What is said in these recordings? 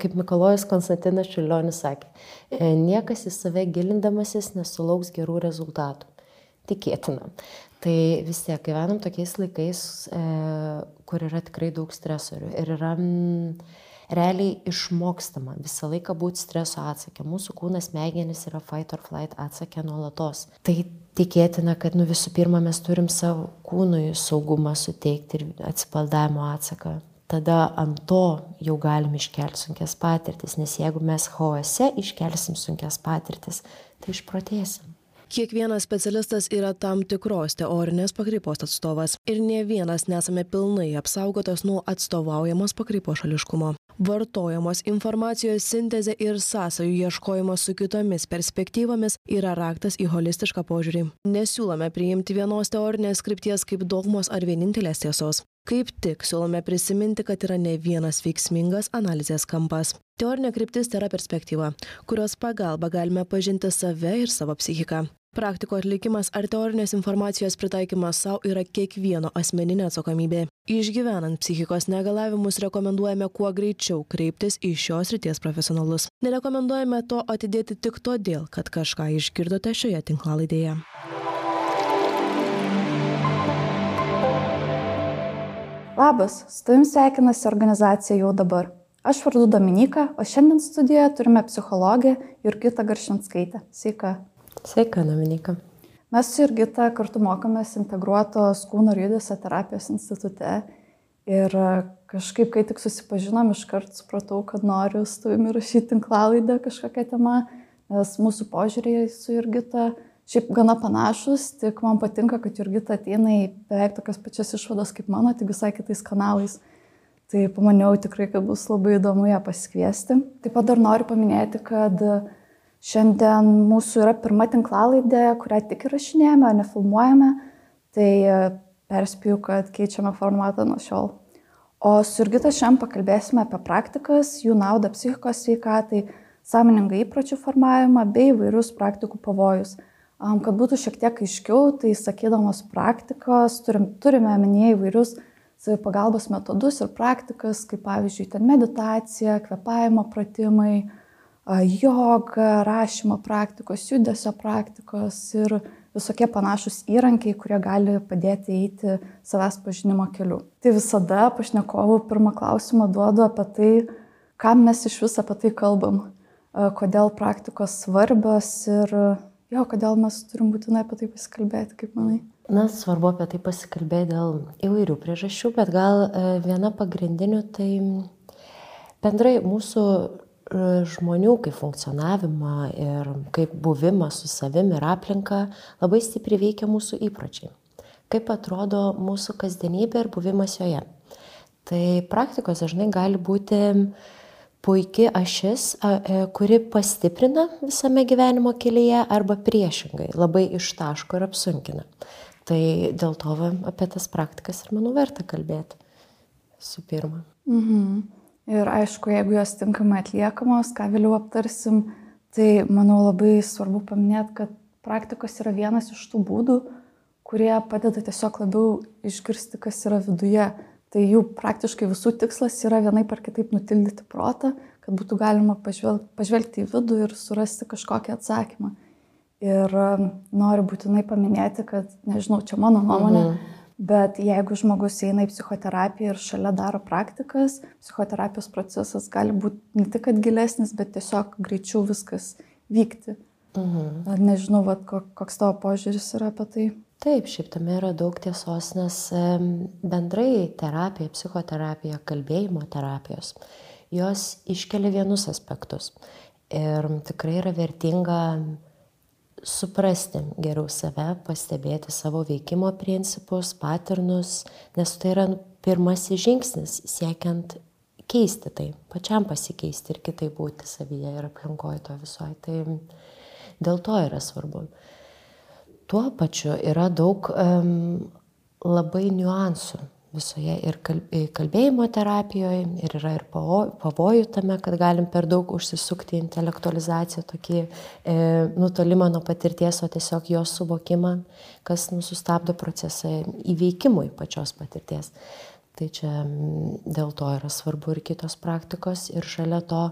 Kaip Mikolojus Konstantinas Čiulionis sakė, e, niekas į save gilindamasis nesulauks gerų rezultatų. Tikėtina. Tai vis tiek gyvenam tokiais laikais, e, kur yra tikrai daug stresorių ir yra m, realiai išmokstama visą laiką būti streso atsakė. Mūsų kūnas smegenys yra fight or flight atsakė nuolatos. Tai tikėtina, kad nu, visų pirma mes turim savo kūnui saugumą suteikti ir atsipaldavimo atsaką. Tada ant to jau galim iškelti sunkias patirtis, nes jeigu mes chaose iškelsim sunkias patirtis, tai išprotėsim. Kiekvienas specialistas yra tam tikros teorinės pakreipos atstovas ir ne vienas nesame pilnai apsaugotas nuo atstovaujamos pakreipos šališkumo. Vartojamos informacijos sintezė ir sąsajų ieškojimas su kitomis perspektyvomis yra raktas į holistišką požiūrį. Nesiūlome priimti vienos teorinės krypties kaip dogmos ar vienintelės tiesos kaip tik siūlome prisiminti kad yra ne vienas veiksmingas analizės kampas. Teorinė kryptis tėra perspektyva kurios pagalba galime pažinti save ir savo psichiką. Praktikų atlikimas ar teorinės informacijos pritaikymas sau yra kiekvieno asmeninė atsakomybė. Išgyvenant psichikos negalavimus rekomenduojame kuo greičiau kreiptis į šios srities profesionalus. Nerekomenduojame to atidėti tik todėl kad kažką išgirdote šioje tinklalaidėje Labas, su tavim sveikinasi organizacija jau dabar. Aš vardu Dominika, o šiandien studijoje turime psichologę Jurgitą Garšinskaitę. Sveika. Sveika, Dominika. Mes su Jurgita kartu mokomės integruotos kūno ir judesio terapijos institute. Ir kažkaip, kai tik susipažinom, iškart supratau, kad noriu su tavimi rašyti tinklalaidą kažkokią temą, nes mūsų požiūrėjai su Jurgita šiaip gana panašus, tik man patinka, kad Jurgita ateina į beveik tokias pačias išvadas kaip mano, tik visai kitais kanalais. Tai pamaniau tikrai, kad bus labai įdomu ją pasikviesti. Taip pat dar noriu paminėti, kad Šiandien mūsų yra pirma tinklalaidė, kurią tik įrašinėjame, o nefilmuojame. Tai e, perspėju, kad keičiame formatą nuo šiol. O su Jurgita šiandien pakalbėsime apie praktikas, jų naudą psichikos sveikatai, sąmoningą įpročių formavimą bei įvairius praktikų pavojus. Kad būtų šiek tiek aiškiau, tai sakydamos praktikos turim, turime minėję įvairius savipagalbos metodus ir praktikas, kaip pavyzdžiui, ten meditacija, kvepavimo pratimai, joga, rašymo praktikos, judesio praktikos ir visokie panašus įrankiai, kurie gali padėti eiti savęs pažinimo keliu. Tai visada pašnekovų pirmą klausimą duodu apie tai, kam mes iš vis apie tai kalbam, kodėl praktikos svarbios ir jo, kodėl mes turim būtinai apie tai pasikalbėti, kaip manai. Na, svarbu apie tai pasikalbėti dėl įvairių priežasčių, bet gal viena pagrindinių tai bendrai mūsų žmonių kaip funkcionavimą ir kaip buvimą su savim ir aplinka labai stipriai veikia mūsų įpročiai. Kaip atrodo mūsų kasdienybė ir buvimas joje. Tai praktikos dažnai gali būti puikia ašis, e, kuri pastiprina visame gyvenimo kelyje arba priešingai labai ištaško ir apsunkina. Tai dėl to apie tas praktikas ir manau verta kalbėti. Su pirma. Mhm. Ir aišku, jeigu jos tinkamai atliekamos, ką vėliau aptarsim, tai manau labai svarbu paminėti, kad praktikos yra vienas iš tų būdų, kurie padeda tiesiog labiau išgirsti, kas yra viduje. Tai jų praktiškai visų tikslas yra vienai par kitaip nutildyti protą, kad būtų galima pažvelgti, pažvelgti į vidų ir surasti kažkokį atsakymą. Ir um, noriu būtinai paminėti, kad, nežinau, čia mano nuomonė, mhm Bet jeigu žmogus eina į psichoterapiją ir šalia daro praktikas, psichoterapijos procesas gali būti ne tik gilesnis, bet tiesiog greičiau viskas vykti. Mhm. Nežinau, vat, koks tavo požiūris yra apie tai. Taip, šiaip tame yra daug tiesos, nes bendrai terapija, psichoterapija, kalbėjimo terapijos, jos iškelia vienus aspektus. Ir tikrai yra vertinga suprasti geriau save, pastebėti savo veikimo principus, paternus, nes tai yra pirmasis žingsnis siekiant keisti tai, pačiam pasikeisti ir kitai būti savyje ir aplinkoje to visoje. Tai dėl to yra svarbu. Tuo pačiu yra daug um, labai niuansų visoje ir kalbėjimo terapijoje, ir yra ir pavojų tame, kad galim per daug užsisukti intelektualizaciją, tokį e, nutolimą nuo patirties, o tiesiog jos suvokimą, kas nusustabdo procesą įveikimui pačios patirties. Tai čia dėl to yra svarbu ir kitos praktikos. Ir šalia to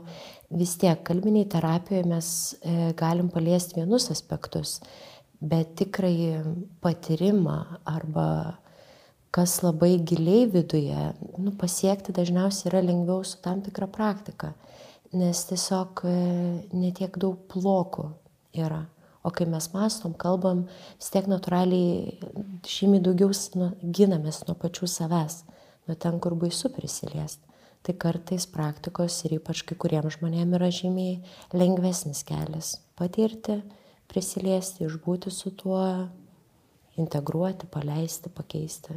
vis tiek kalbiniai terapijoje mes e, galim paliesti vienus aspektus, bet tikrai patyrimą arba kas labai giliai viduje, nu, pasiekti dažniausiai yra lengviau su tam tikra praktika, nes tiesiog e, netiek daug blokų yra. O kai mes mastom, kalbam, vis tiek natūraliai žymiai daugiau nu, ginamės nuo pačių savęs nuo ten, kur baisu prisiliesti. Tai kartais praktikos ir ypač kai kuriems žmonėms yra žymiai lengvesnis kelias - patirti, prisiliesti, išbūti su tuo, integruoti, paleisti, pakeisti.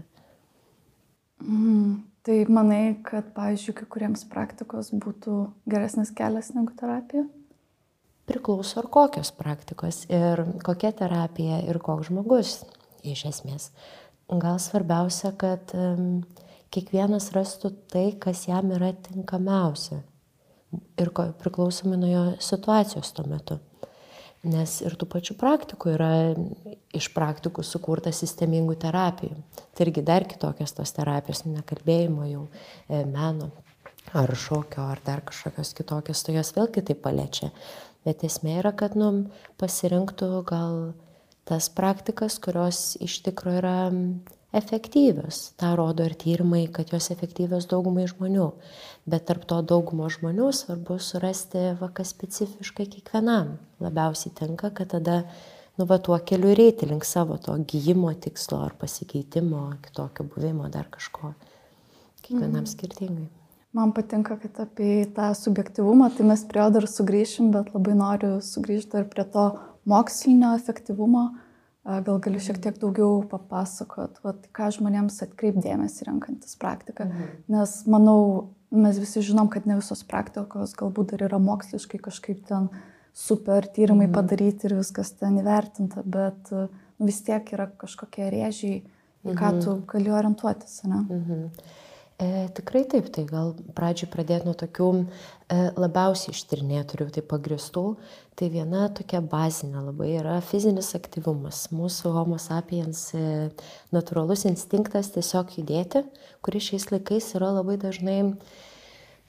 Mm, tai manai, kad, pavyzdžiui, kai kuriems praktikos būtų geresnis kelias negu terapija? Priklauso ar kokios praktikos ir kokia terapija ir koks žmogus iš esmės. Gal svarbiausia, kad um, kiekvienas rastų tai, kas jam yra tinkamiausia. Ir priklausomai nuo jo situacijos tuo metu. Nes ir tų pačių praktikų yra iš praktikų sukurta sistemingų terapijų. Tai irgi dar kitokios tos terapijos, nekalbėjimo jau, e, meno ar šokio, ar dar kažkokios kitokios, tai jos vėl kitaip paliečia. Bet esmė yra, kad nu, pasirinktų gal tas praktikas, kurios iš tikrųjų yra efektyvios. Ta rodo ir tyrimai, kad jos efektyvios daugumai žmonių. Bet tarp to daugumo žmonių svarbu surasti, va, kas specifiškai kiekvienam labiausiai tinka, kad tada, nu, va, tuo keliu reiti link savo to gyjimo tikslo ar pasikeitimo, kitokio buvimo, dar kažko. Kiekvienam mm. skirtingai. Man patinka, kad apie tą subjektivumą, tai mes prie jo dar sugrįšim, bet labai noriu sugrįžti ir prie to mokslinio efektyvumo Gal gali šiek tiek daugiau papasakot, vat, ką žmonėms atkreipdėmėsi renkantis praktiką. Mhm. Nes manau, mes visi žinom, kad ne visos praktikos galbūt dar yra moksliškai kažkaip ten super tyrimai mhm. padaryti ir viskas ten įvertinta, bet nu, vis tiek yra kažkokie rėžiai, į ką mhm. tu gali orientuotis. Ne? Mhm. E, tikrai taip, tai gal pradžioj pradėti nuo tokių e, labiausiai ištirnėtorių, tai pagristų. Tai viena tokia bazinė labai yra fizinis aktyvumas. Mūsų homo sapiens e, natūralus instinktas tiesiog judėti, kuris šiais laikais yra labai dažnai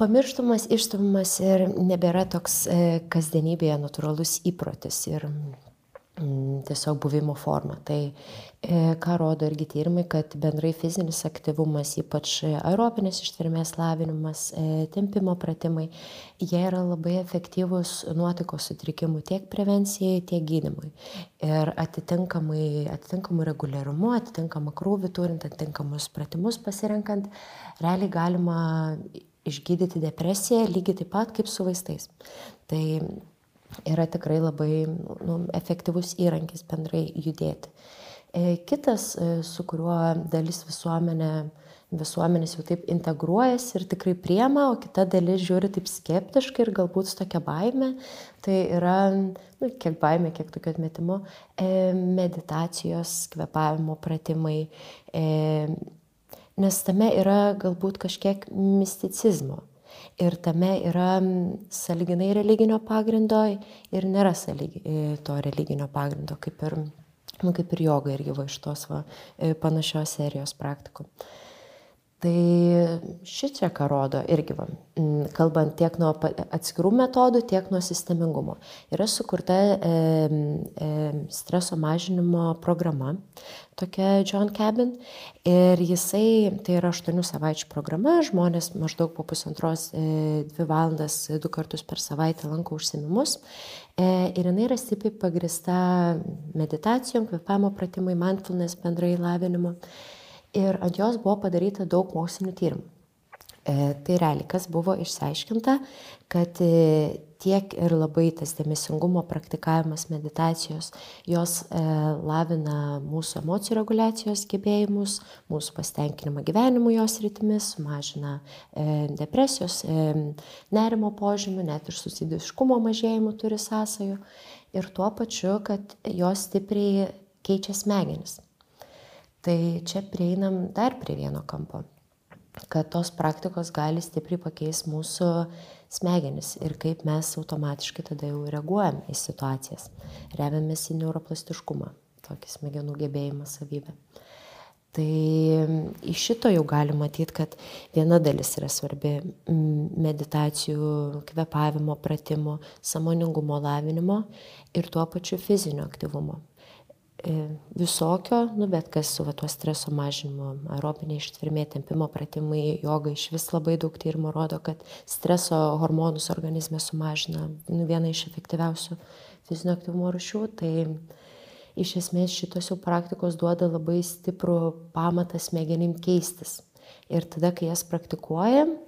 pamirštamas, išstumimas ir nebėra toks e, kasdienybėje natūralus įprotis. Ir tiesiog buvimo forma. Tai e, ką rodo irgi tyrimai, kad bendrai fizinis aktyvumas, ypač aerobinės ištvermės lavinimas, e, tempimo pratimai, jie yra labai efektyvūs nuotaikos sutrikimų tiek prevencijai, tiek gydimui. Ir atitinkamai, atitinkamų reguliarumu, atitinkamą krūvį turint, atitinkamus pratimus pasirenkant, realiai galima išgydyti depresiją lygiai taip pat kaip su vaistais. Tai yra tikrai labai nu, efektyvus įrankis bendrai judėti. E, kitas, e, su kuriuo dalis visuomenė, visuomenės jau taip integruojasi ir tikrai priema, o kita dalis žiūri taip skeptiškai ir galbūt su tokia baime, tai yra, nu, kiek baime, kiek tokio atmetimo, e, meditacijos, kvepavimo pratimai, nes tame yra galbūt kažkiek misticizmo ir tame yra sąlyginai religinio pagrindo ir nėra sąlygi, e, to religinio pagrindo, kaip ir, nu, kaip ir joga irgi va iš tos va, e, panašios serijos praktikų. Tai šičia ką rodo irgi, va, kalbant tiek nuo atskirų metodų, tiek nuo sistemingumo. Yra sukurta e, e, streso mažinimo programa, tokia John Cabin. Ir jisai, tai yra 8 savaičių programa, žmonės maždaug po pusantros, 2 e, valandas, 2 kartus per savaitę lanko užsiemimus. E, ir jinai yra stipriai pagrista meditacijom, kvepamo pratimai, mindfulness bendrai lavinimu. Ir ant jos buvo padaryta daug mokslinių tyrimų. E, tai realiai, kas buvo išsiaiškinta, kad e, tiek ir labai tas dėmesingumo praktikavimas meditacijos, jos e, lavina mūsų emocijų reguliacijos gebėjimus, mūsų pasitenkinimą gyvenimu jos rytimis, sumažina depresijos, nerimo požymių, net ir susidiškumo mažėjimų turi sąsajų ir tuo pačiu, kad jos stipriai keičia smegenis. Tai čia prieinam dar prie vieno kampo kad tos praktikos gali stipriai pakeisti mūsų smegenis ir kaip mes automatiškai tada jau reaguojam į situacijas. Remiamės į neuroplastiškumą, tokį smegenų gebėjimą savybę. Tai iš šito jau galima matyti, kad viena dalis yra svarbi - meditacijų, kvepavimo pratimų, samoningumo lavinimo ir tuo pačiu fizinio aktyvumo. E, visokio, nu, bet kas su va, tuo streso mažinimu, aerobinė ištvirmė, tempimo pratimai, joga iš vis labai daug tyrimų rodo, kad streso hormonus organizme sumažina nu, viena iš efektyviausių fizinio aktyvumo rušių. Tai iš esmės šitos jau praktikos duoda labai stiprų pamatą smegenim keistis. Ir tada, kai jas praktikuojam,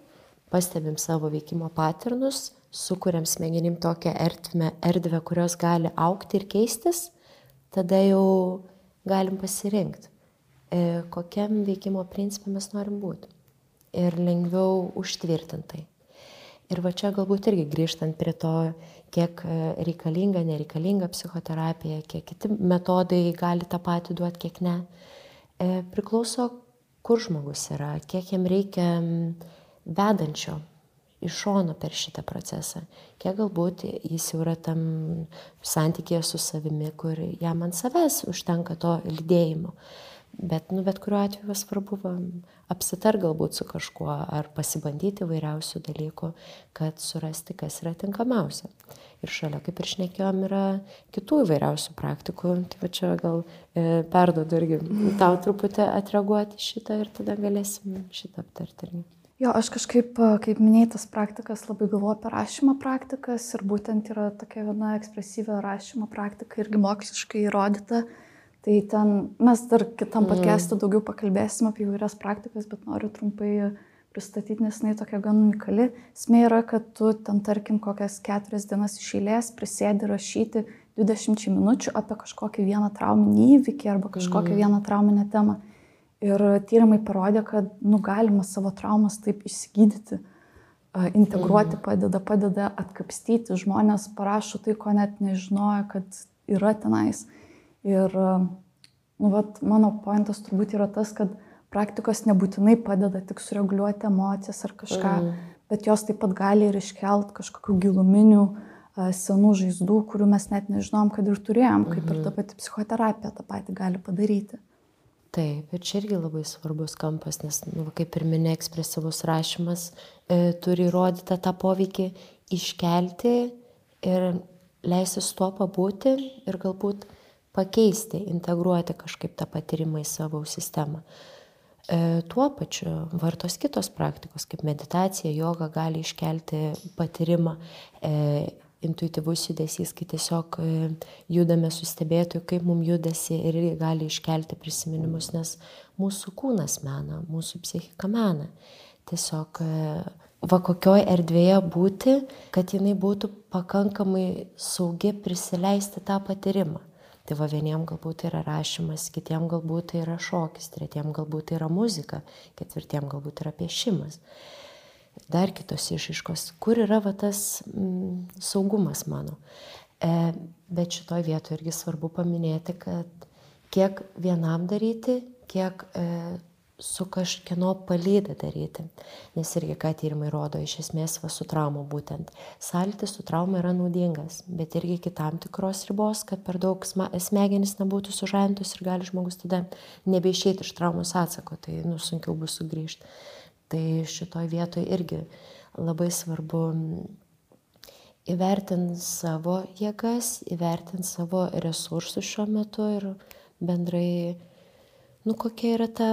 pastebim savo veikimo paternus, sukuriam smegenim tokią erdvę, erdvę kurios gali aukti ir keistis tada jau galim pasirinkti, e, kokiam veikimo principui mes norim būti. Ir lengviau užtvirtintai. Ir va čia galbūt irgi grįžtant prie to, kiek e, reikalinga, nereikalinga psichoterapija, kiek kiti metodai gali tą patį duoti, kiek ne. E, priklauso, kur žmogus yra, kiek jam reikia vedančio iš šono per šitą procesą. Kiek galbūt jis jau yra tam santykėje su savimi, kur jam ant savęs užtenka to lydėjimo. Bet, nu, bet kuriuo atveju svarbu va, apsitar galbūt su kažkuo ar pasibandyti vairiausių dalykų, kad surasti, kas yra tinkamiausia. Ir šalia, kaip ir šnekėjom, yra kitų įvairiausių praktikų. Tai va čia gal e, perdodu irgi tau truputį atreaguoti šitą ir tada galėsim šitą aptarti. Jo, aš kažkaip, kaip minėjai, tas praktikas labai galvoju apie rašymo praktikas ir būtent yra tokia viena ekspresyvia rašymo praktika irgi moksliškai įrodyta. Tai ten mes dar kitam mm. podcast'u daugiau pakalbėsim apie įvairias praktikas, bet noriu trumpai pristatyti, nes jinai tokia gan unikali. Smė yra, kad tu ten, tarkim, kokias keturias dienas iš eilės prisėdi rašyti 20 minučių apie kažkokį vieną trauminį įvykį arba kažkokią mm. vieną trauminę temą. Ir tyrimai parodė, kad nu, galima savo traumas taip išsigydyti, integruoti mhm. padeda, padeda atkapstyti. Žmonės parašo tai, ko net nežinojo, kad yra tenais. Ir nu, vat, mano pointas turbūt yra tas, kad praktikos nebūtinai padeda tik sureguliuoti emocijas ar kažką, mm. bet jos taip pat gali ir iškelt kažkokių giluminių senų žaizdų, kurių mes net nežinom, kad ir turėjom, kaip ir ta mhm. pati psichoterapija tą patį gali padaryti. Taip, ir čia irgi labai svarbus kampas, nes, nu, kaip ir minė, ekspresyvus rašymas e, turi įrodytą tą poveikį iškelti ir leisti su tuo pabūti ir galbūt pakeisti, integruoti kažkaip tą patyrimą į savo sistemą. E, tuo pačiu vartos kitos praktikos, kaip meditacija, joga gali iškelti patyrimą, e, intuityvus judesys, kai tiesiog e, judame su stebėtoju, kaip mums judesi ir gali iškelti prisiminimus, nes mūsų kūnas mena, mūsų psichika mena. Tiesiog e, va kokioj erdvėje būti, kad jinai būtų pakankamai saugi prisileisti tą patyrimą. Tai va vieniem galbūt yra rašymas, kitiem galbūt yra šokis, tretiem galbūt yra muzika, ketvirtiem galbūt yra piešimas dar kitos išaiškos, kur yra va, tas mm, saugumas mano. E, bet šitoje vietoje irgi svarbu paminėti, kad kiek vienam daryti, kiek e, su kažkieno palyda daryti. Nes irgi, ką tyrimai rodo, iš esmės va su traumu būtent. Sąlytis su trauma yra naudingas, bet irgi iki tam tikros ribos, kad per daug smegenys nebūtų sužaintos ir gali žmogus tada nebeišėti iš traumos atsako, tai nu, sunkiau bus sugrįžti. Tai šitoj vietoj irgi labai svarbu įvertinti savo jėgas, įvertinti savo resursus šiuo metu ir bendrai, nu kokia yra ta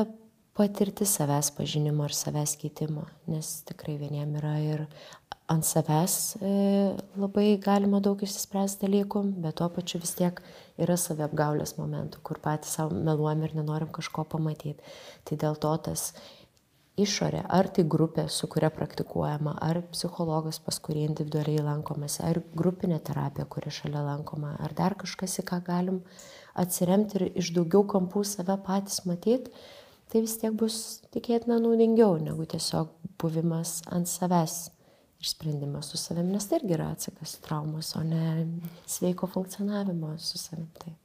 patirti savęs pažinimo ir savęs keitimo, nes tikrai vieniem yra ir ant savęs e, labai galima daug išsispręsti dalykų, bet tuo pačiu vis tiek yra saviapgaulės momentų, kur patys savo meluojam ir nenorim kažko pamatyti. Tai dėl to tas išorė, ar tai grupė, su kuria praktikuojama, ar psichologas, pas kurį individualiai lankomasi, ar grupinė terapija, kuri šalia lankoma, ar dar kažkas, į ką galim atsiremti ir iš daugiau kampų save patys matyti, tai vis tiek bus tikėtina naudingiau negu tiesiog buvimas ant savęs ir sprendimas su savim, nes tai irgi yra atsakas traumos, o ne sveiko funkcionavimo su savim. Taip.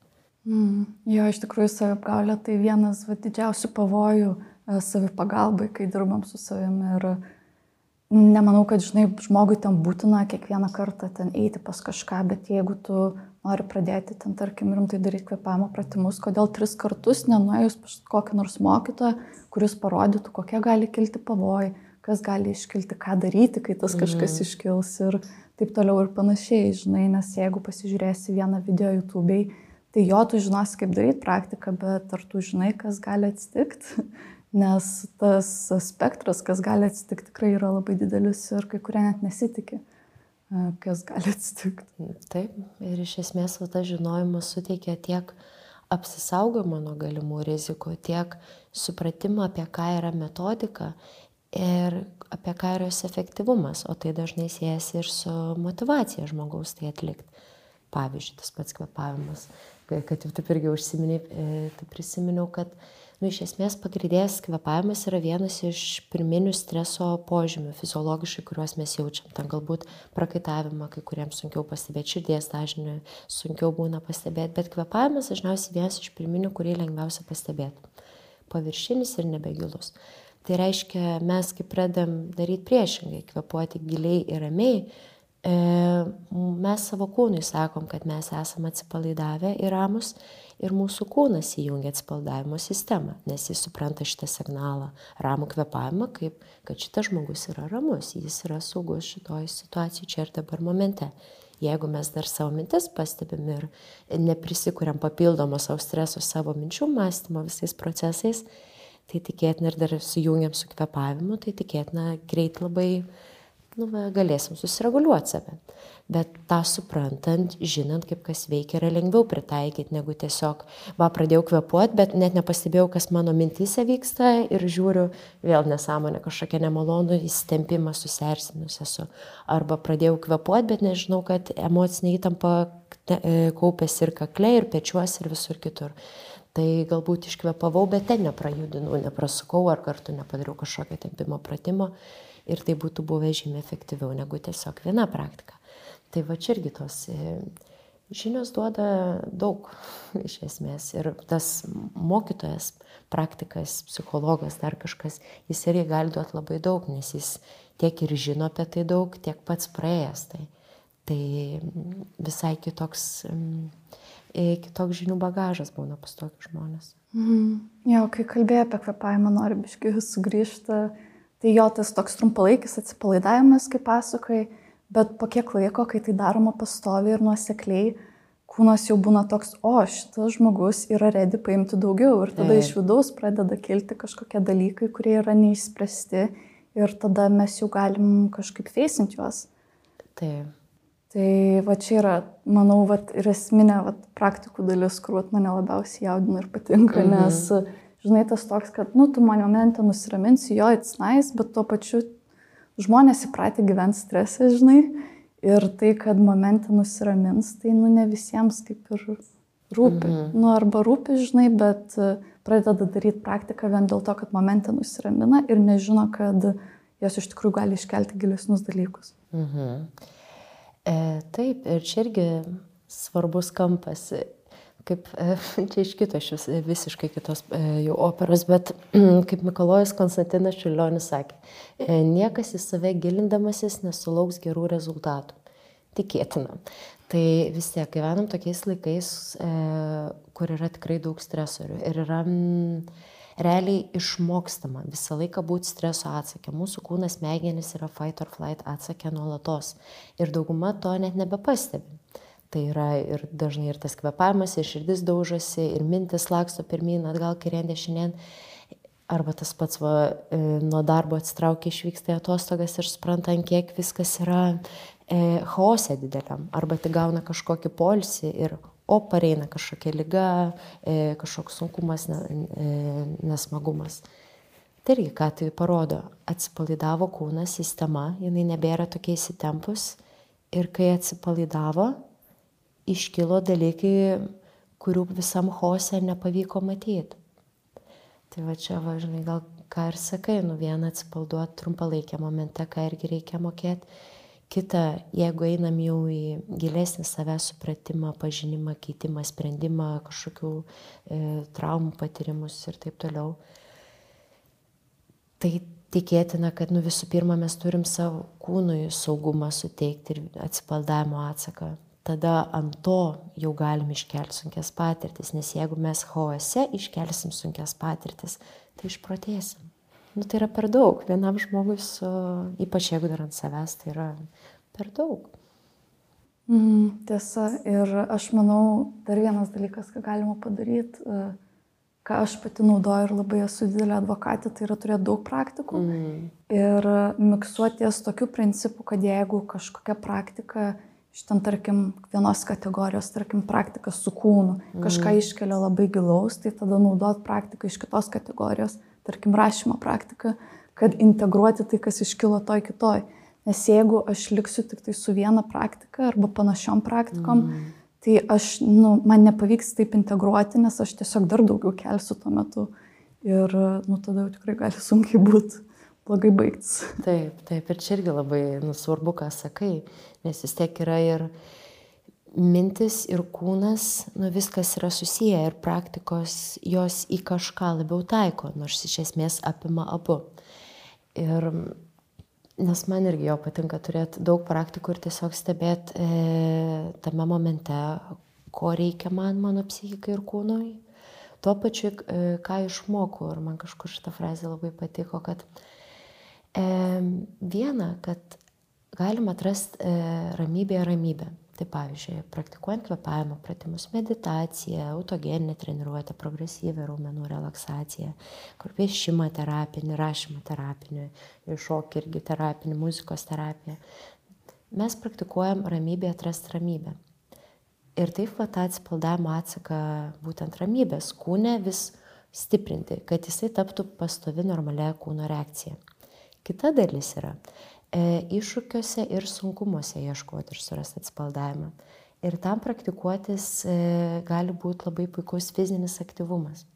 Mm, jo, iš tikrųjų, savapgaulė tai vienas va, didžiausių pavojų savipagalbai, kai dirbam su savimi. Ir nemanau, kad, žinai, žmogui tam būtina kiekvieną kartą ten eiti pas kažką, bet jeigu tu nori pradėti ten, tarkim, rimtai daryti kvepavimo pratimus, kodėl tris kartus nenuėjus pas kokį nors mokytoją, kuris parodytų, kokie gali kilti pavojai, kas gali iškilti, ką daryti, kai tas kažkas mm. iškils ir taip toliau ir panašiai, žinai, nes jeigu pasižiūrėsi vieną video YouTube'ai, tai jo tu žinosi, kaip daryti praktiką, bet ar tu žinai, kas gali atsitikti, nes tas spektras, kas gali atsitikti, tikrai yra labai didelis ir kai kurie net nesitikė kas gali atsitikti. Taip, ir iš esmės tas žinojimas suteikia tiek apsisaugojimo nuo galimų rizikų, tiek supratimą apie ką yra metodika ir apie ką yra jos efektyvumas, o tai dažnai siejasi ir su motivacija žmogaus tai atlikti. Pavyzdžiui, tas pats kvepavimas, kad jau taip irgi užsiminiai, tai prisiminiau, kad nu, iš esmės pagrindės kvepavimas yra vienas iš pirminių streso požymių fiziologiškai, kuriuos mes jaučiam. Ten galbūt prakaitavimą kai kuriems sunkiau pastebėti, širdies dažnį sunkiau būna pastebėti, bet kvepavimas dažniausiai vienas iš pirminių, kurį lengviausia pastebėti. Paviršinis ir nebegilus. Tai reiškia, mes kai pradedam daryti priešingai, kvepuoti giliai ir ramiai, e, mes savo kūnui sakom, kad mes esame atsipalaidavę ir ramus ir mūsų kūnas įjungia atsipaldavimo sistemą, nes jis supranta šitą signalą, ramų kvepavimą, kaip kad šitas žmogus yra ramus, jis yra saugus šitoj situacijai čia ir dabar momente. Jeigu mes dar savo mintis pastebim ir neprisikuriam papildomo savo streso, savo minčių mąstymo visais procesais, tai tikėtina ir dar sujungiam su kvepavimu, tai tikėtina greit labai nu, galėsim susireguliuoti save. Bet tą suprantant, žinant, kaip kas veikia, yra lengviau pritaikyti, negu tiesiog, va, pradėjau kvepuoti, bet net nepastebėjau, kas mano mintise vyksta ir žiūriu, vėl nesąmonė, kažkokia nemalonų įstempimą susiersinus esu. Arba pradėjau kvepuoti, bet nežinau, kad emocinė įtampa e, kaupėsi ir kakle, ir pečiuosi, ir visur kitur. Tai galbūt iškvepavau, bet ten neprajudinau, neprasukau ar kartu nepadariau kažkokio tempimo pratimo ir tai būtų buvę žymiai efektyviau negu tiesiog viena praktika. Tai va čia irgi tos e, žinios duoda daug iš esmės. Ir tas mokytojas, praktikas, psichologas, dar kažkas, jis irgi gali duoti labai daug, nes jis tiek ir žino apie tai daug, tiek pats praėjęs. Tai, tai visai kitoks, e, kitoks žinių bagažas būna pas tokius žmonės. Mm. Jo, kai kalbėjai apie kvepavimą, noriu biškiai sugrįžti. Tai jo tas toks trumpalaikis atsipalaidavimas, kaip pasakai, Bet po kiek laiko, kai tai daroma pastoviai ir nuosekliai, kūnas jau būna toks, o šitas žmogus yra redi paimti daugiau ir tada iš vidaus pradeda kilti kažkokie dalykai, kurie yra neišspręsti ir tada mes jau galim kažkaip feisinti juos. Taip. Tai va čia yra, manau, va, ir esminė va, praktikų dalis, kur va, mane labiausiai jaudina ir patinka, mhm. nes, žinai, tas toks, kad, nu, tu mane momentą nusiraminsi, jo, it's nice, bet tuo pačiu žmonės įpratę gyventi stresą, žinai, ir tai, kad momentą nusiramins, tai nu ne visiems kaip ir rūpi. Mhm. Nu arba rūpi, žinai, bet e, pradeda daryti praktiką vien dėl to, kad momentą nusiramina ir nežino, kad jos iš tikrųjų gali iškelti gilesnius dalykus. Mhm. E, taip, ir čia irgi svarbus kampas kaip e, čia iš kito, iš visiškai kitos e, jau operos, bet kaip Mikolojus Konstantinas Čiulionis sakė, e, niekas į save gilindamasis nesulauks gerų rezultatų. Tikėtina. Tai vis tiek gyvenam tokiais laikais, kur yra tikrai daug stresorių ir yra m, realiai išmokstama visą laiką būti streso atsakė. Mūsų kūnas smegenis yra fight or flight atsakė nuolatos ir dauguma to net nebepastebi. Tai yra ir dažnai ir tas kvepavimas, ir širdis daužosi, ir mintis laksto pirmyn, atgal, kairien, dešinien. Arba tas pats va, e, nuo darbo atsitraukia, išvyksta į atostogas ir supranta, ant kiek viskas yra e, chaose dideliam. Arba tik gauna kažkokį polsį ir o pareina kažkokia lyga, e, kažkoks sunkumas, ne, e, nesmagumas. Tai irgi, ką tai parodo, atsipalaidavo kūnas, sistema, jinai nebėra tokia įsitempus ir kai atsipalaidavo, iškilo dalykai, kurių visam hose nepavyko matyti. Tai va čia, va, žinai, gal ką ir sakai, nu vieną atsipalduoti trumpalaikę momente, ką irgi reikia mokėti. Kita, jeigu einam jau į gilesnį savęs supratimą, pažinimą, keitimą, sprendimą, kažkokių e, traumų patyrimus ir taip toliau, tai tikėtina, kad nu, visų pirma mes turim savo kūnui saugumą suteikti ir atsipaldavimo atsaką tada ant to jau galim iškelti sunkias patirtis, nes jeigu mes chaose iškelsim sunkias patirtis, tai išprotėsim. Nu, tai yra per daug. Vienam žmogui, su, ypač jeigu dar ant savęs, tai yra per daug. Mm, tiesa, ir aš manau, dar vienas dalykas, ką galima padaryti, e, ką aš pati naudoju ir labai esu didelė advokatė, tai yra turėti daug praktikų. Mm. Ir miksuoties tokiu principu, kad jeigu kažkokia praktika ten, tarkim, vienos kategorijos, tarkim, praktika su kūnu, kažką mm. iškelia labai gilaus, tai tada naudot praktiką iš kitos kategorijos, tarkim, rašymo praktiką, kad integruoti tai, kas iškilo toj kitoj. Nes jeigu aš liksiu tik tai su viena praktika arba panašiom praktikom, mm. tai aš, nu, man nepavyks taip integruoti, nes aš tiesiog dar daugiau kelsiu tuo metu. Ir, nu, tada jau tikrai gali sunkiai būti blogai baigtis. Taip, taip, ir čia irgi labai nu, svarbu, ką sakai, nes vis tiek yra ir mintis, ir kūnas, nu, viskas yra susiję ir praktikos jos į kažką labiau taiko, nors iš esmės apima abu. Ir nes man irgi jo patinka turėti daug praktikų ir tiesiog stebėti e, tame momente, ko reikia man, mano psichikai ir kūnui. Tuo pačiu, e, ką išmokau ir man kažkur šitą frazę labai patiko, kad e, Viena, kad galima atrasti e, ramybėje ramybę. Tai pavyzdžiui, praktikuojant kvepavimo pratimus, meditaciją, autogeninę treniruotę, progresyvę raumenų relaksaciją, kur piešimą terapinį, rašymą terapinį, šokį irgi terapinį, muzikos terapiją. Mes praktikuojam ramybėje atrasti ramybę. Ir taip va tą atsipaldavimo atsaką būtent ramybės kūne vis stiprinti, kad jisai taptų pastovi normalia kūno reakcija. Kita dalis yra e, iššūkiuose ir sunkumuose ieškoti ir surasti atspaldavimą. Ir tam praktikuotis e, gali būti labai puikus fizinis aktyvumas.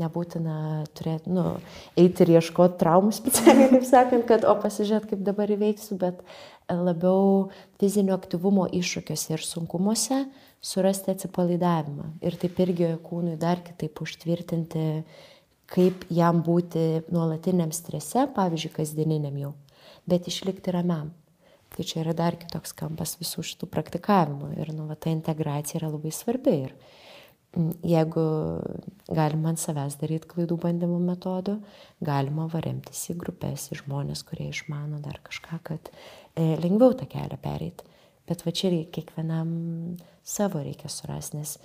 Nebūtina turėti, nu, eiti ir ieškoti traumų specialiai, kaip sakant, kad, o pasižiūrėt, kaip dabar įveiksiu, bet labiau fizinio aktyvumo iššūkiuose ir sunkumuose surasti atsipalaidavimą. Ir taip irgi kūnui dar kitaip užtvirtinti kaip jam būti nuolatiniam strese, pavyzdžiui, kasdieniniam jau, bet išlikti ramiam. Tai čia yra dar kitoks kampas visų šitų praktikavimų ir nu, va, ta integracija yra labai svarbi. Ir jeigu galima ant savęs daryti klaidų bandymų metodų, galima varemtis į grupės, į žmonės, kurie išmano dar kažką, kad e, lengviau tą kelią pereiti. Bet va čia kiekvienam savo reikia surasti, nes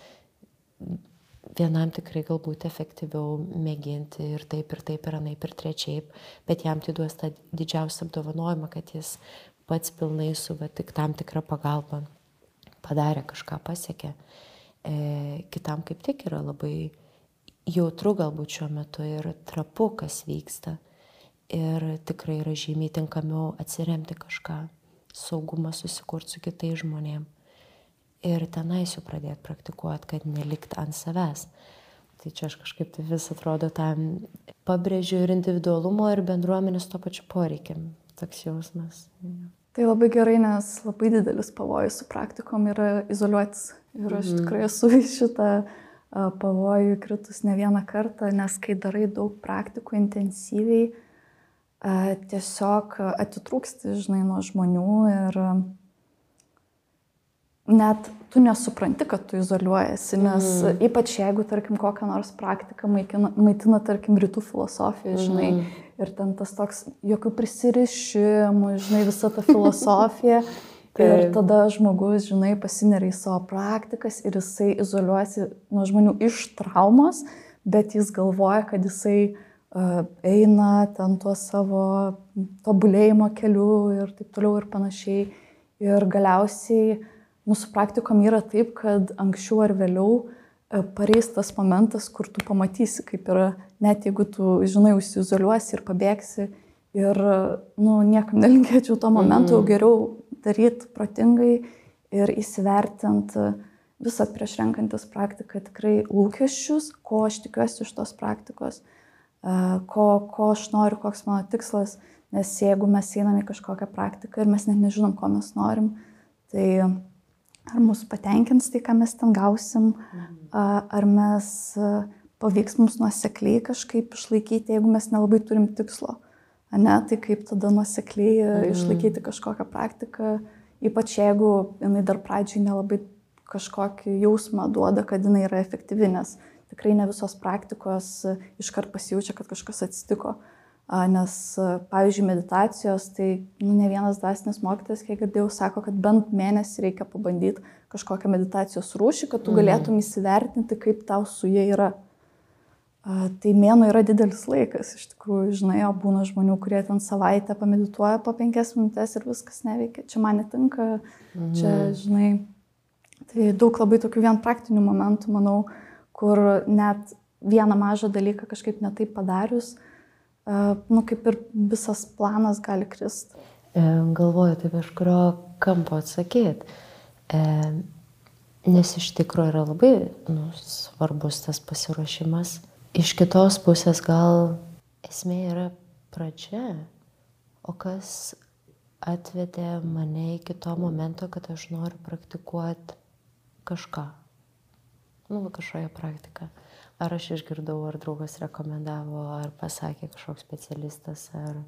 vienam tikrai galbūt efektyviau mėginti ir taip, ir taip, ir anaip, ir trečiaip, bet jam tai duos tą didžiausią apdovanojimą, kad jis pats pilnai su va, tik tam tikrą pagalbą padarė kažką pasiekė. E, kitam kaip tik yra labai jautru galbūt šiuo metu ir trapu, kas vyksta. Ir tikrai yra žymiai tinkamiau atsiremti kažką, saugumą susikurti su kitais žmonėmis ir tenais jau pradėti praktikuoti, kad nelikt ant savęs. Tai čia aš kažkaip tai vis atrodo tam pabrėžiu ir individualumo, ir bendruomenės to pačiu poreikiam. Toks jausmas. Tai labai gerai, nes labai didelis pavojus su praktikom yra izoliuotis. Ir aš mhm. tikrai esu į šitą pavojų kritus ne vieną kartą, nes kai darai daug praktikų intensyviai, tiesiog atitrūksti, žinai, nuo žmonių ir net tu nesupranti, kad tu izoliuojasi, nes mm. ypač jeigu, tarkim, kokią nors praktiką maitina, maitina tarkim, rytų filosofija, žinai, mm. ir ten tas toks, jokių prisirišimų, žinai, visa ta filosofija. ir tada žmogus, žinai, pasineria į savo praktikas ir jisai izoliuojasi nuo žmonių iš traumos, bet jis galvoja, kad jisai uh, eina ten tuo savo tobulėjimo keliu ir taip toliau ir panašiai. Ir galiausiai uh, mūsų praktikom yra taip, kad anksčiau ar vėliau e, pareis tas momentas, kur tu pamatysi, kaip yra, net jeigu tu, žinai, užsiizoliuosi ir pabėgsi ir, nu, niekam nelinkėčiau to momento, mm geriau daryti protingai ir įsivertinti visą prieš renkantis praktiką tikrai lūkesčius, ko aš tikiuosi iš tos praktikos, e, ko, ko aš noriu, koks mano tikslas, nes jeigu mes einame į kažkokią praktiką ir mes net nežinom, ko mes norim, tai ar mus patenkins tai, ką mes ten gausim, ar mes pavyks mums nuosekliai kažkaip išlaikyti, jeigu mes nelabai turim tikslo. Ne, tai kaip tada nuosekliai mhm. išlaikyti kažkokią praktiką, Ypač jeigu jinai dar pradžiai nelabai kažkokį jausmą duoda, kad jinai yra efektyvi, nes tikrai ne visos praktikos iškart pasijaučia, kad kažkas atsitiko. Nes, pavyzdžiui, meditacijos, tai nu, ne vienas dvasinis mokytas, kiek girdėjau, sako, kad bent mėnesį reikia pabandyti kažkokią meditacijos rūšį, kad tu mhm. galėtum įsivertinti, kaip tau su jie yra. Tai mėnų yra didelis laikas, iš tikrųjų, žinai, o būna žmonių, kurie ten savaitę pamedituoja po penkias minutės ir viskas neveikia. Čia man netinka, čia, mhm. žinai, tai daug labai tokių vien praktinių momentų, manau, kur net vieną mažą dalyką kažkaip netaip padarius, uh, nu, kaip ir visas planas gali kristi. E, galvoju, taip iš kurio kampo atsakyti. E, nes iš tikrųjų yra labai nu, svarbus tas pasiruošimas. Iš kitos pusės gal esmė yra pradžia, o kas atvedė mane iki to momento, kad aš noriu praktikuoti kažką. Nu, kažkokią praktiką ar aš išgirdau, ar draugas rekomendavo, ar pasakė kažkoks specialistas, ar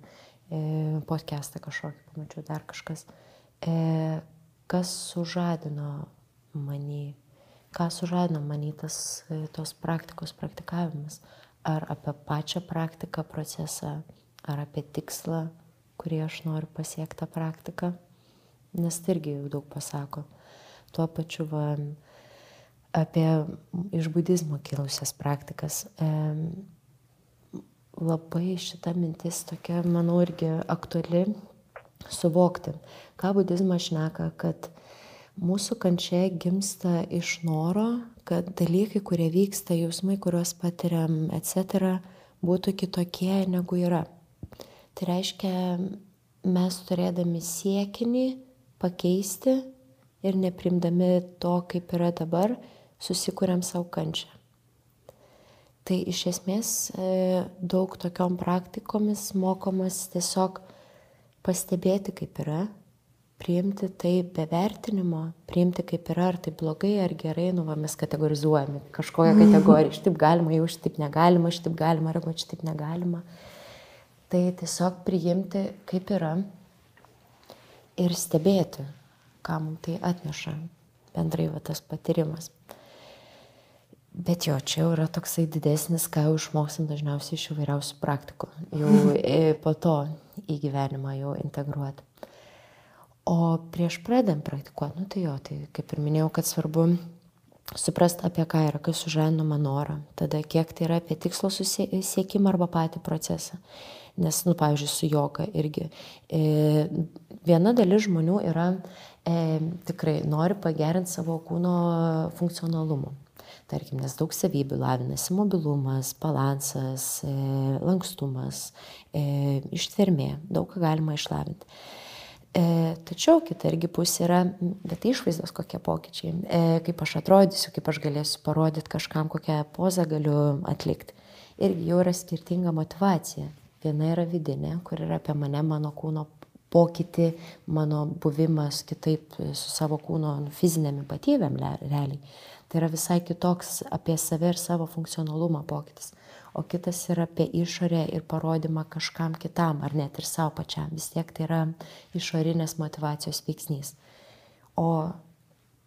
e, podcastą kažkokį pamačiau, dar kažkas. E, kas sužadino manį, ką sužadino manį tas, e, tos praktikos praktikavimas, ar apie pačią praktiką, procesą, ar apie tikslą, kurį aš noriu pasiekti tą praktiką, nes tai irgi jau daug pasako. Tuo pačiu, va, apie iš budizmo kilusias praktikas. Labai šita mintis tokia, manau, irgi aktuali suvokti, ką budizmas šneka, kad mūsų kančia gimsta iš noro, kad dalykai, kurie vyksta, jausmai, kuriuos patiriam, etc., būtų kitokie negu yra. Tai reiškia, mes turėdami siekinį pakeisti ir neprimdami to, kaip yra dabar, susikūrėm savo kančią. Tai iš esmės e, daug tokiom praktikomis mokomas tiesiog pastebėti, kaip yra, priimti tai be vertinimo, priimti kaip yra, ar tai blogai, ar gerai, nu, va, mes kategorizuojame kažkokią kategoriją, šitaip galima, jau šitaip negalima, šitaip galima, arba šitaip negalima. Tai tiesiog priimti kaip yra ir stebėti, ką mums tai atneša bendrai va tas patyrimas. Bet jo, čia jau yra toksai didesnis, ką jau išmoksim dažniausiai iš įvairiausių praktikų. Jau po to į gyvenimą jau integruoti. O prieš pradedant praktikuoti, nu tai jo, tai kaip ir minėjau, kad svarbu suprasti, apie ką yra, kas sužadino man norą, tada kiek tai yra apie tikslo siekimą arba patį procesą. Nes, nu, pavyzdžiui, su joga irgi e, viena dalis žmonių yra e, tikrai nori pagerinti savo kūno funkcionalumą tarkim, nes daug savybių lavinasi mobilumas, balansas, e, lankstumas, e, ištvermė, daug ką galima išlavinti. E, tačiau kita irgi pusė yra, bet tai išvaizdos kokie pokyčiai, e, kaip aš atrodysiu, kaip aš galėsiu parodyti kažkam, kokią pozą galiu atlikti. Irgi jau yra skirtinga motivacija. Viena yra vidinė, kur yra apie mane, mano kūno pokytį, mano buvimas kitaip su savo kūno nu, fizinėm ypatybėm realiai. Tai yra visai kitoks apie save ir savo funkcionalumą pokytis. O kitas yra apie išorę ir parodymą kažkam kitam, ar net ir savo pačiam. Vis tiek tai yra išorinės motivacijos veiksnys. O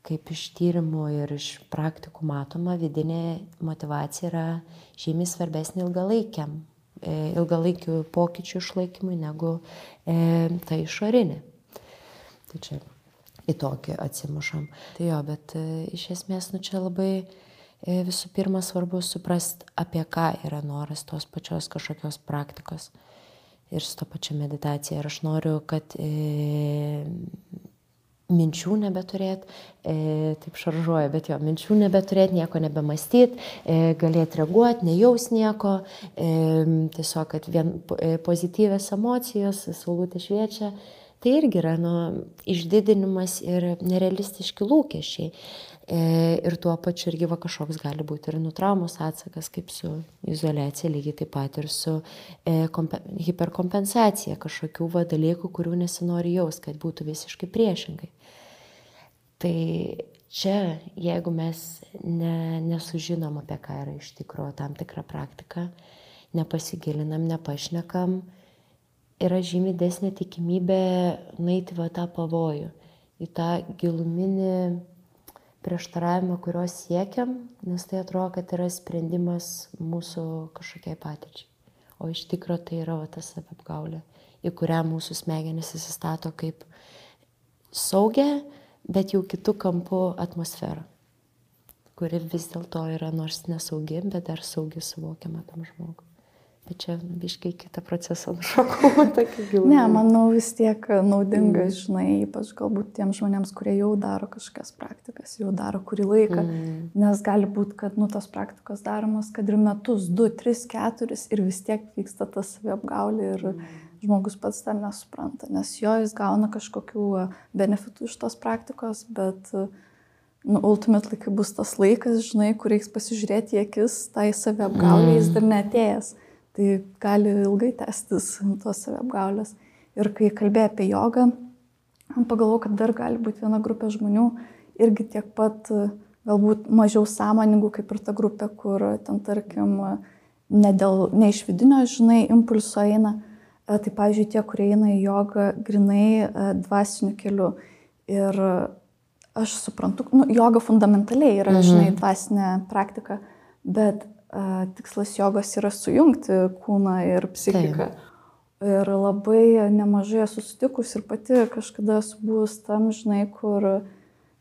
kaip iš tyrimų ir iš praktikų matoma, vidinė motivacija yra žymiai svarbesnė ilgalaikiam, e, ilgalaikių pokyčių išlaikymui negu e, ta išorinė. Tai čia į tokį atsimušam. Tai jo, bet e, iš esmės, nu čia labai e, visų pirma svarbu suprasti, apie ką yra noras tos pačios kažkokios praktikos. Ir su to pačia meditacija. Ir aš noriu, kad e, minčių nebeturėt, e, taip šaržuoju, bet jo, minčių nebeturėt, nieko nebemastyti, e, galėti reaguoti, nejaus nieko, e, tiesiog, kad vien e, pozityvės emocijos, saulutė šviečia, tai irgi yra nu, išdidinimas ir nerealistiški lūkesčiai. E, ir tuo pačiu irgi va kažkoks gali būti ir nutraumos atsakas, kaip su izolacija, lygiai taip pat ir su e, kompen, hiperkompensacija kažkokių va dalykų, kurių nesinori jaus, kad būtų visiškai priešingai. Tai čia, jeigu mes ne, nesužinom apie ką yra iš tikrųjų tam tikra praktika, nepasigilinam, nepašnekam, yra žymiai desnė tikimybė nueiti va tą pavojų. į tą giluminį prieštaravimą, kurio siekiam, nes tai atrodo, kad yra sprendimas mūsų kažkokiai patirčiai. O iš tikrųjų tai yra va, tas apgaulė, į kurią mūsų smegenys įsistato kaip saugia, bet jau kitų kampų atmosferą, kuri vis dėlto yra nors nesaugi, bet dar saugi suvokiama tam žmogui. Bet čia biškai kitą procesą nušokau, tokį gilų. Ne, manau vis tiek naudinga, mm. žinai, ypač galbūt tiems žmonėms, kurie jau daro kažkokias praktikas, jau daro kurį laiką, mm. nes gali būti, kad nu, tos praktikos daromos, kad ir metus, du, tris, keturis ir vis tiek vyksta tas saviapgaulė ir mm. žmogus pats tam nesupranta, nes jo jis gauna kažkokių benefitų iš tos praktikos, bet nu, ultimately, kai bus tas laikas, žinai, kur reiks pasižiūrėti į akis, tai saviapgaulė mm. jis dar netėjęs. Tai gali ilgai tęstis tos saviapgaulės. Ir kai kalbėjai apie jogą, pagalvojau, kad dar gali būti viena grupė žmonių irgi tiek pat galbūt mažiau sąmoningų kaip ir ta grupė, kur ten tarkim ne, dėl, ne iš vidinio, žinai, impulso eina. E, tai, pavyzdžiui, tie, kurie eina į jogą grinai e, dvasiniu keliu. Ir aš suprantu, nu, joga fundamentaliai yra, mhm. žinai, dvasinė praktika, bet tikslas jogos yra sujungti kūną ir psichiką. Taip. Ir labai nemažai esu sutikus ir pati kažkada esu buvus tam, žinai, kur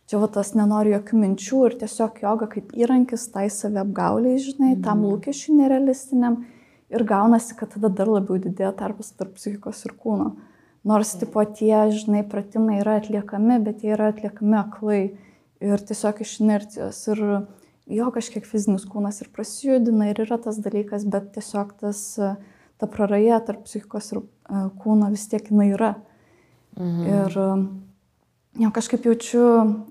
čia va tas nenori jokių minčių ir tiesiog joga kaip įrankis tai savi apgauliai, žinai, tam mhm. lūkesčiui nerealistiniam. Ir gaunasi, kad tada dar labiau didėja tarpas tarp psichikos ir kūno. Nors, tipo, tie, žinai, pratimai yra atliekami, bet jie yra atliekami aklai ir tiesiog iš inercijos. Ir jo kažkiek fizinis kūnas ir prasijudina ir yra tas dalykas, bet tiesiog tas, ta praraja tarp psichikos ir e, kūno vis tiek jinai yra. Mhm. Ir jo kažkaip jaučiu,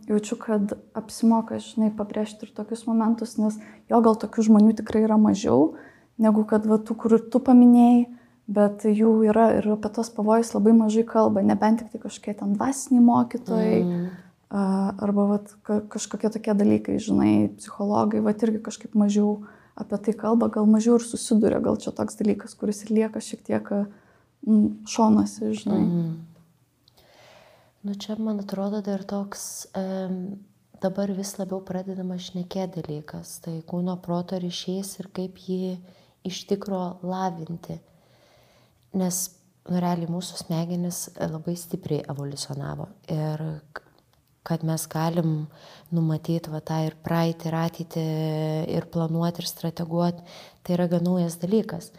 jaučiu, kad apsimoka, žinai, pabrėžti ir tokius momentus, nes jo gal tokių žmonių tikrai yra mažiau, negu kad va, tų, kur tu paminėjai, bet jų yra ir apie tos pavojus labai mažai kalba, nebent tik tai kažkokie ten dvasiniai mokytojai. Mhm arba vat, kažkokie tokie dalykai, žinai, psichologai, vat irgi kažkaip mažiau apie tai kalba, gal mažiau ir susiduria, gal čia toks dalykas, kuris ir lieka šiek tiek šonasi, žinai. Mm. Nu čia, man atrodo, dar toks um, dabar vis labiau pradedama šnekėti dalykas, tai kūno proto ryšys ir kaip jį iš tikro lavinti. Nes, nu, realiai mūsų smegenis labai stipriai evoliucionavo ir kad mes galim numatyti va tą ir praeitį, ir ateitį, ir planuoti, ir strateguoti, tai yra gan naujas dalykas.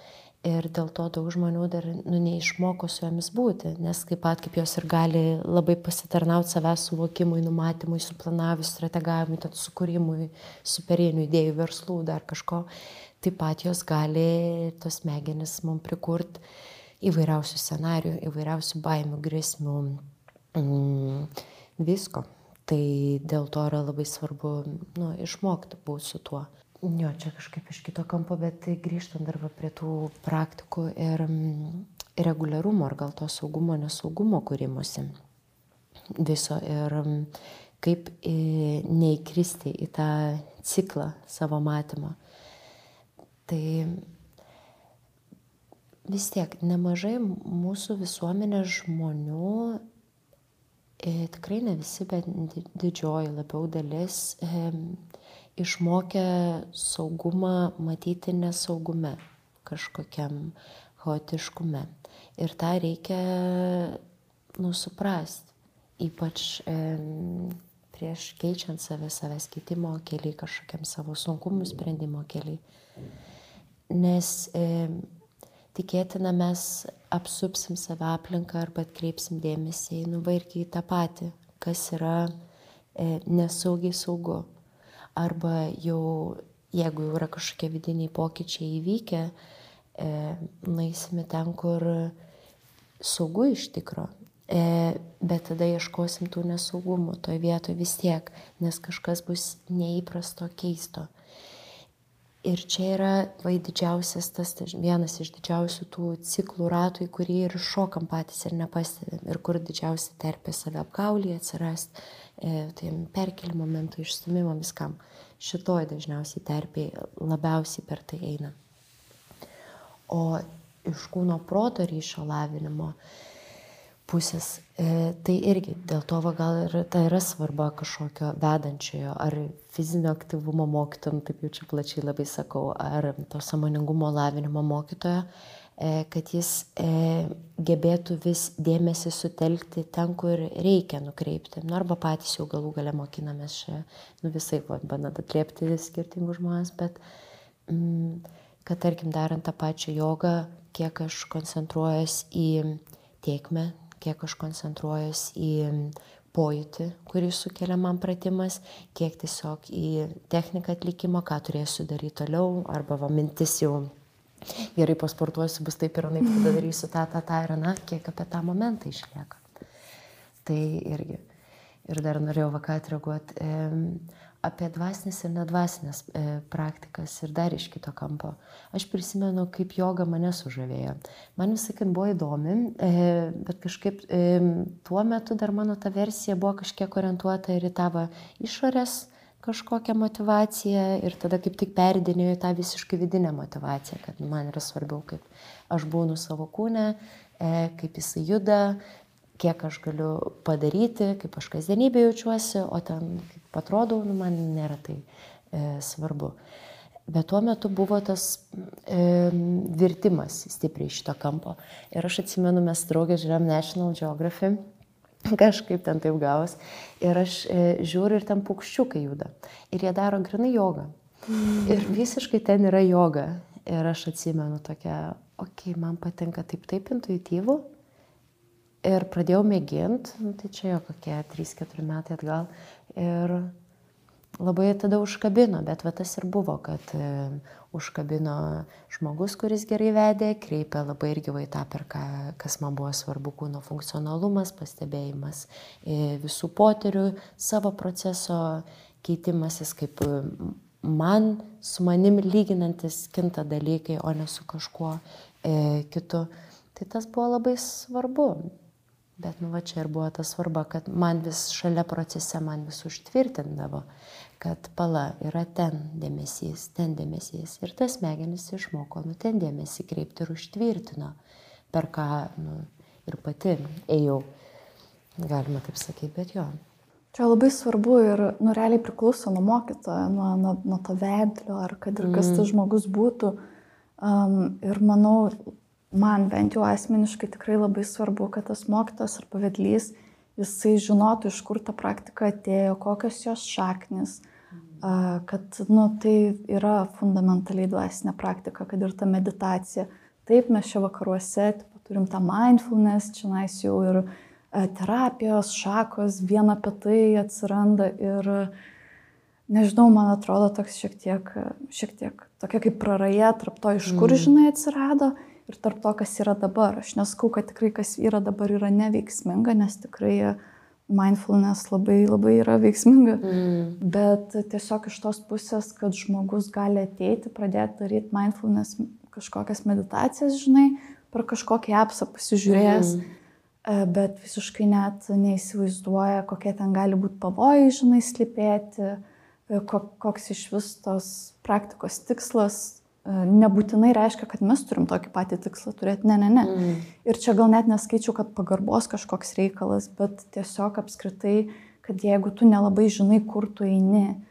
Ir dėl to daug žmonių dar nu, neišmoko su jomis būti, nes kaip pat kaip jos ir gali labai pasitarnauti savęs suvokimui, numatymui, suplanavimui, strategavimui, tad sukūrimui, superinių idėjų, verslų, dar kažko, taip pat jos gali tos smegenis mums prikurti įvairiausių scenarių, įvairiausių baimių, grėsmių. Mm, visko. Tai dėl to yra labai svarbu nu, išmokti būti su tuo. Jo, čia kažkaip iš kito kampo, bet grįžtant dar prie tų praktikų ir mm, reguliarumo, ar gal to saugumo, nesaugumo kūrimusi viso ir mm, kaip neįkristi į tą ciklą savo matymo. Tai vis tiek nemažai mūsų visuomenės žmonių E, tikrai ne visi, bet didžioji labiau dalis e, išmokė saugumą matyti nesaugume, kažkokiam chaotiškume. Ir tą reikia nusuprasti, ypač e, prieš keičiant save, savęs keitimo keliai, kažkokiam savo sunkumų sprendimo keliai. Nes e, tikėtina mes apsupsim save aplinką arba atkreipsim dėmesį į nuvairkį į tą patį, kas yra e, nesaugiai saugu. Arba jau, jeigu jau yra kažkokie vidiniai pokyčiai įvykę, e, naisime ten, kur saugu iš tikro. E, bet tada ieškosim tų nesaugumų toj vietoje vis tiek, nes kažkas bus neįprasto keisto. Ir čia yra vai didžiausias tas, vienas iš didžiausių tų ciklų ratų, į kurį ir šokam patys ir nepastebim. Ir kur didžiausia terpė save apgaulį atsirast, e, tai perkelimo momentų išstumimo viskam. Šitoj dažniausiai terpiai labiausiai per tai eina. O iš kūno proto ryšio lavinimo, pusės. E, tai irgi dėl to va, gal ir tai yra svarba kažkokio vedančiojo ar fizinio aktyvumo mokytojo, nu, taip jau čia plačiai labai sakau, ar to samoningumo lavinimo mokytojo, e, kad jis e, gebėtų vis dėmesį sutelkti ten, kur reikia nukreipti. Nu, arba patys jau galų gale mokinamės čia, nu visai, bandant atliepti skirtingus žmonės, bet mm, kad tarkim darant tą pačią jogą, kiek aš koncentruojas į tiekmę, kiek aš koncentruojas į pojūtį, kurį sukelia man pratimas, kiek tiesiog į techniką atlikimo, ką turėsiu daryti toliau, arba va mintis jau gerai pasportuosiu, bus taip ir anaip, tada darysiu tą, tą, tą ir na, kiek apie tą momentą išlieka. Tai irgi. Ir dar norėjau vakat reaguoti. Apie dvasinės ir nedvasinės e, praktikas ir dar iš kito kampo. Aš prisimenu, kaip joga mane sužavėjo. Man visai, kad buvo įdomi, e, bet kažkaip e, tuo metu dar mano ta versija buvo kažkiek orientuota ir į tavo išorės kažkokią motivaciją ir tada kaip tik perdinėjau tą visiškai vidinę motivaciją, kad man yra svarbiau, kaip aš būnu savo kūne, kaip jisai juda, kiek aš galiu padaryti, kaip aš kasdienybė jaučiuosi, o ten kaip atrodau, nu, man nėra tai e, svarbu. Bet tuo metu buvo tas e, virtimas stipriai šito kampo. Ir aš atsimenu, mes draugė žiūrėjom National Geography, kažkaip ten taip gavos. Ir aš e, žiūriu ir ten paukščiukai juda. Ir jie daro grinai jogą. Mm. Ir visiškai ten yra joga. Ir aš atsimenu tokia, okei, okay, man patinka taip, taip intuityvu, Ir pradėjau mėginti, nu, tai čia jo kokie 3-4 metai atgal. Ir labai tada užkabino, bet va tas ir buvo, kad e, užkabino žmogus, kuris gerai vedė, kreipė labai irgi va į tą, per ką, kas man buvo svarbu, kūno funkcionalumas, pastebėjimas e, visų poterių, savo proceso keitimasis, kaip man su manim lyginantis kinta dalykai, o ne su kažkuo e, kitu. Tai tas buvo labai svarbu. Bet nu va čia ir buvo ta svarba, kad man vis šalia procese man vis užtvirtindavo, kad pala yra ten dėmesys, ten dėmesys. Ir tas smegenis išmoko, nu ten dėmesį kreipti ir užtvirtino, per ką nu, ir pati ėjau, galima taip sakyti, bet jo. Čia labai svarbu ir, nu, realiai priklauso nuo mokytojo, nuo, nuo, nuo to vedlio, ar kad ir kas mm. tas žmogus būtų. Um, ir manau, man bent jau asmeniškai tikrai labai svarbu, kad tas mokytas ar pavedlys, jisai žinotų, iš kur ta praktika atėjo, kokios jos šaknis, kad nu, tai yra fundamentaliai dvasinė praktika, kad ir ta meditacija. Taip, mes čia vakaruose tipo, turim tą mindfulness, čia nais jau ir terapijos šakos, viena apie tai atsiranda ir nežinau, man atrodo toks šiek tiek, šiek tiek tokia kaip praraja tarp to, iš kur, mm. žinai, atsirado ir tarp to, kas yra dabar. Aš neskau, kad tikrai kas yra dabar yra neveiksminga, nes tikrai mindfulness labai labai yra veiksminga. Mm. Bet tiesiog iš tos pusės, kad žmogus gali ateiti, pradėti daryti mindfulness kažkokias meditacijas, žinai, per kažkokį apsą pasižiūrėjęs. Mm. Bet visiškai net neįsivaizduoja, kokie ten gali būti pavojai, žinai, slipėti, koks iš vis tos praktikos tikslas, nebūtinai reiškia, kad mes turim tokį patį tikslą turėti. Ne, ne, ne. Mm. Ir čia gal net neskaičiu, kad pagarbos kažkoks reikalas, bet tiesiog apskritai, kad jeigu tu nelabai žinai, kur tu eini,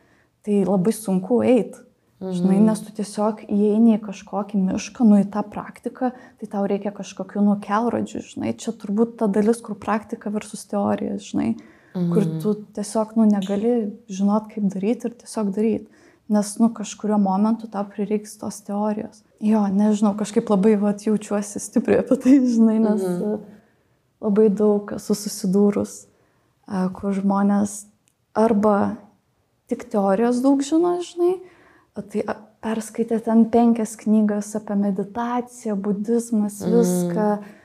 tai labai sunku eiti. Mhm. Žinai, nes tu tiesiog įeini į kažkokį mišką, nu į tą praktiką, tai tau reikia kažkokių nukelrodžių, žinai, čia turbūt ta dalis, kur praktika versus teorija, žinai, mhm. kur tu tiesiog, nu, negali žinot, kaip daryti ir tiesiog daryti nes, nu, kažkurio momentu tau prireiks tos teorijos. Jo, nežinau, kažkaip labai vat, jaučiuosi stipriai apie tai, žinai, nes mhm. labai daug esu susidūrus, kur žmonės arba tik teorijos daug žino, žinai, tai perskaitė ten penkias knygas apie meditaciją, budizmas, viską. Mhm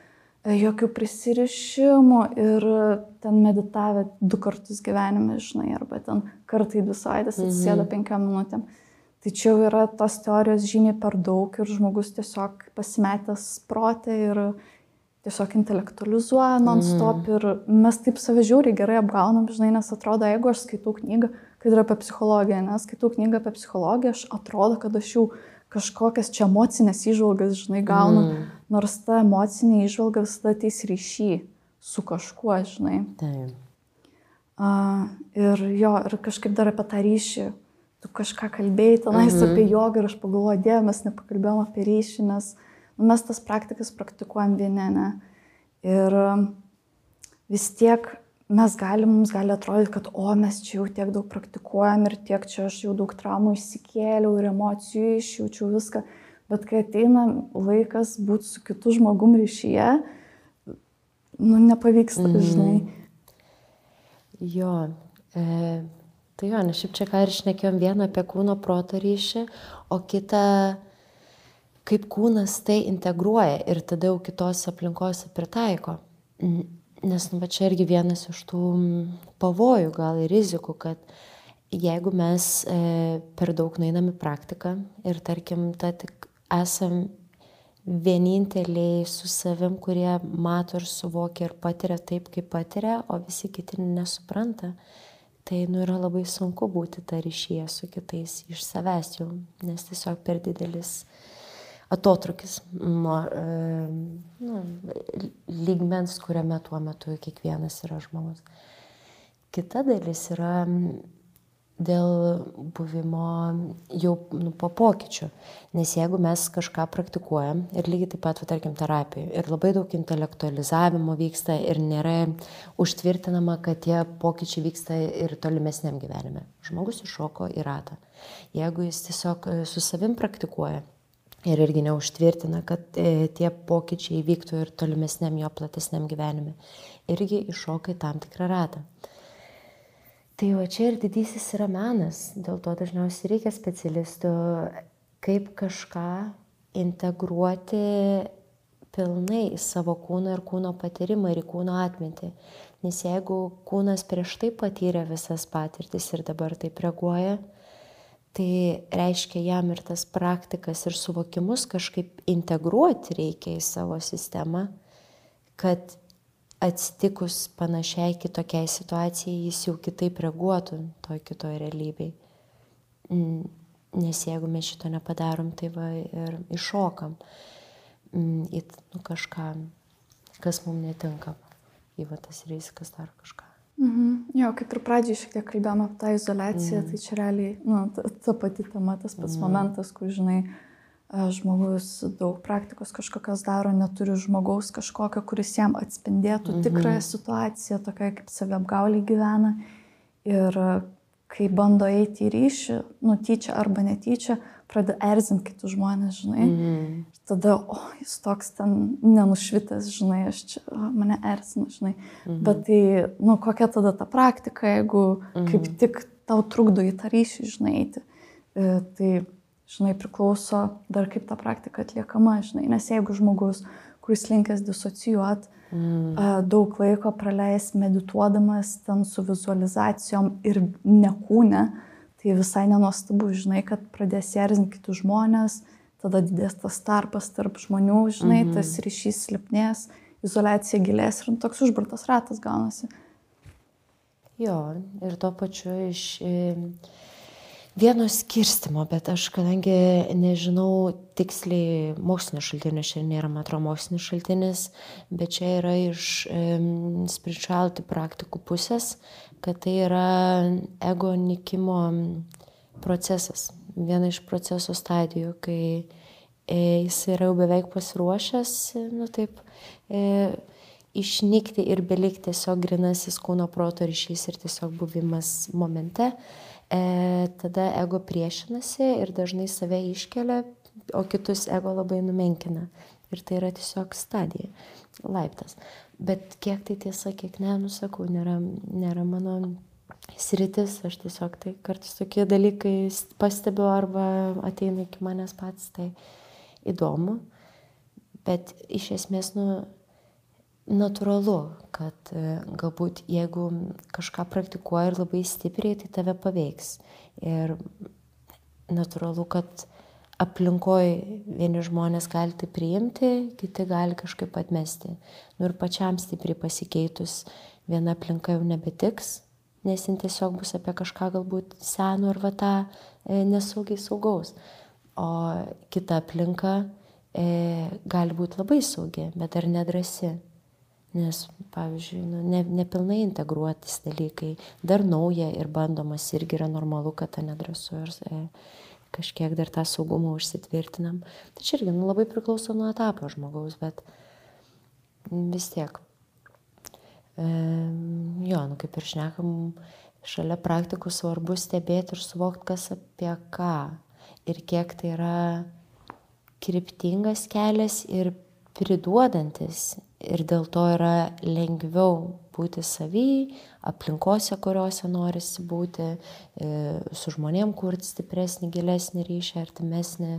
jokių prisirišimų ir ten meditavę du kartus gyvenime, žinai, arba ten kartą į dvi savaitės atsisėda mhm. penkiam minutėm. Tai čia jau yra tos teorijos žymiai per daug ir žmogus tiesiog pasimetęs protė ir tiesiog intelektualizuoja non-stop mm. ir mes taip save žiūri gerai apgaunam, žinai, nes atrodo, jeigu aš skaitau knygą, kad yra apie psichologiją, nes skaitau knygą apie psichologiją, aš atrodo, kad aš jau kažkokias čia emocinės įžvalgas, žinai, gaunu, mm. nors ta emocinė įžvalga visada ateis ryšy. su kažkuo, žinai. Taip. Ir jo, ir kažkaip dar apie tą ryšį, tu kažką kalbėjai tenais mhm. apie jogą ir aš pagalvoju, dėmesį, mes nepakalbėjom apie ryšį, nes nu, mes tas praktikas praktikuojam vieni, ne. Ir vis tiek mes galim, mums gali atrodyti, kad o mes čia jau tiek daug praktikuojam ir tiek čia aš jau daug traumų įsikėliau ir emocijų išjaučiau viską, bet kai ateina laikas būti su kitu žmogum ryšyje, nu nepavyksta, mm. žinai. Jo, e, tai jo, nes šiaip čia ką ir išnekėjom vieną apie kūno proto ryšį, o kitą, kaip kūnas tai integruoja ir tada jau kitos aplinkos pritaiko. Nes, nu, va čia irgi vienas iš tų pavojų, gal ir rizikų, kad jeigu mes e, per daug nueinam į praktiką ir, tarkim, ta tik esam vieninteliai su savim, kurie mato ir suvokia ir patiria taip, kaip patiria, o visi kiti nesupranta. Tai nu, yra labai sunku būti tą ryšyje su kitais iš savęs jau, nes tiesiog per didelis atotrukis nuo e, nu, lygmens, kuriame tuo metu kiekvienas yra žmogus. Kita dalis yra dėl buvimo jau nu, po pokyčių. Nes jeigu mes kažką praktikuojam ir lygiai taip pat, va, tarkim, terapijai ir labai daug intelektualizavimo vyksta ir nėra užtvirtinama, kad tie pokyčiai vyksta ir tolimesniam gyvenime. Žmogus iššoko į ratą. Jeigu jis tiesiog e, su savim praktikuoja ir irgi neužtvirtina, kad e, tie pokyčiai vyktų ir tolimesniam jo platesniam gyvenime, irgi iššoka į tam tikrą ratą. Tai va čia ir didysis yra menas, dėl to dažniausiai reikia specialistų, kaip kažką integruoti pilnai į savo kūną ir kūno patyrimą ir į kūno atmintį. Nes jeigu kūnas prieš tai patyrė visas patirtis ir dabar taip reaguoja, tai reiškia jam ir tas praktikas ir suvokimus kažkaip integruoti reikia į savo sistemą, kad atsitikus panašiai kitokiai situacijai jis jau kitaip reaguotų toj kitoj realybėj. Mm, nes jeigu mes šito nepadarom, tai va ir iššokam mm, į nu, kažką, kas mums netinka. Į va tas rizikas dar kažką. Mhm. Jo, kaip ir pradžiai šiek tiek kalbėjome apie tą izolaciją, mhm. tai čia realiai, nu, ta, ta pati tema, tas pats mhm. momentas, kur, žinai, uh, žmogus daug praktikos kažkokios daro, neturi žmogaus kažkokio, kuris jam atspindėtų mhm. tikrąją situaciją, tokia kaip saviapgaulį gyvena. Ir kai bando eiti į ryšį, nutyčia arba netyčia, pradeda erzinti kitus žmonės, žinai. Mhm. Tada, o, jis toks ten nenušvitęs, žinai, aš čia, o, mane erzina, žinai. Mhm. Bet tai, nu, kokia tada ta praktika, jeigu mhm. kaip tik tau trukdo į tą ryšį, žinai, eiti. E, tai žinai, priklauso dar kaip ta praktika atliekama, žinai, nes jeigu žmogus, kuris linkęs disocijuot, mm. daug laiko praleis medituodamas ten su vizualizacijom ir nekūne, tai visai nenuostabu, žinai, kad pradės erzinti kitus žmonės, tada didės tas tarpas tarp žmonių, žinai, mm -hmm. tas ryšys slipnės, izolacija gilės ir toks užburtas ratas gaunasi. Jo, ir tuo pačiu iš... E vieno skirstimo, bet aš kadangi nežinau tiksliai mokslinio šaltinio, čia nėra, man atrodo, mokslinis šaltinis, bet čia yra iš spirituality praktikų pusės, kad tai yra ego nikimo procesas, viena iš proceso stadijų, kai e, jis yra jau beveik pasiruošęs, nu taip, e, išnykti ir belikti tiesiog grinasis kūno proto ryšys ir tiesiog buvimas momente. E, tada ego priešinasi ir dažnai save iškelia, o kitus ego labai numenkina. Ir tai yra tiesiog stadija, laiptas. Bet kiek tai tiesa, kiek ne, nusakau, nėra, nėra mano sritis, aš tiesiog tai kartais tokie dalykai pastebiu arba ateina iki manęs pats, tai įdomu. Bet iš esmės, nu, natūralu, kad e, galbūt jeigu kažką praktikuoji ir labai stipriai, tai tave paveiks. Ir natūralu, kad aplinkoje vieni žmonės gali tai priimti, kiti gali kažkaip atmesti. Nu ir pačiam stipriai pasikeitus, viena aplinka jau nebetiks, nes jin tiesiog bus apie kažką galbūt seno ir va tą e, nesaugiai saugaus. O kita aplinka e, gali būti labai saugi, bet ar nedrasi Nes, pavyzdžiui, nu, ne, nepilnai integruotis dalykai, dar nauja ir bandomas irgi yra normalu, kad ta nedrasu ir e, kažkiek dar tą saugumą užsitvirtinam. Tai čia irgi nu, labai priklauso nuo etapo žmogaus, bet vis tiek. E, jo, nu kaip ir šnekam, šalia praktikų svarbu stebėti ir suvokti, kas apie ką ir kiek tai yra kryptingas kelias ir priduodantis ir dėl to yra lengviau būti savy, aplinkose, kuriuose norisi būti, e, su žmonėm kurti stipresnį, gilesnį ryšį, artimesnį.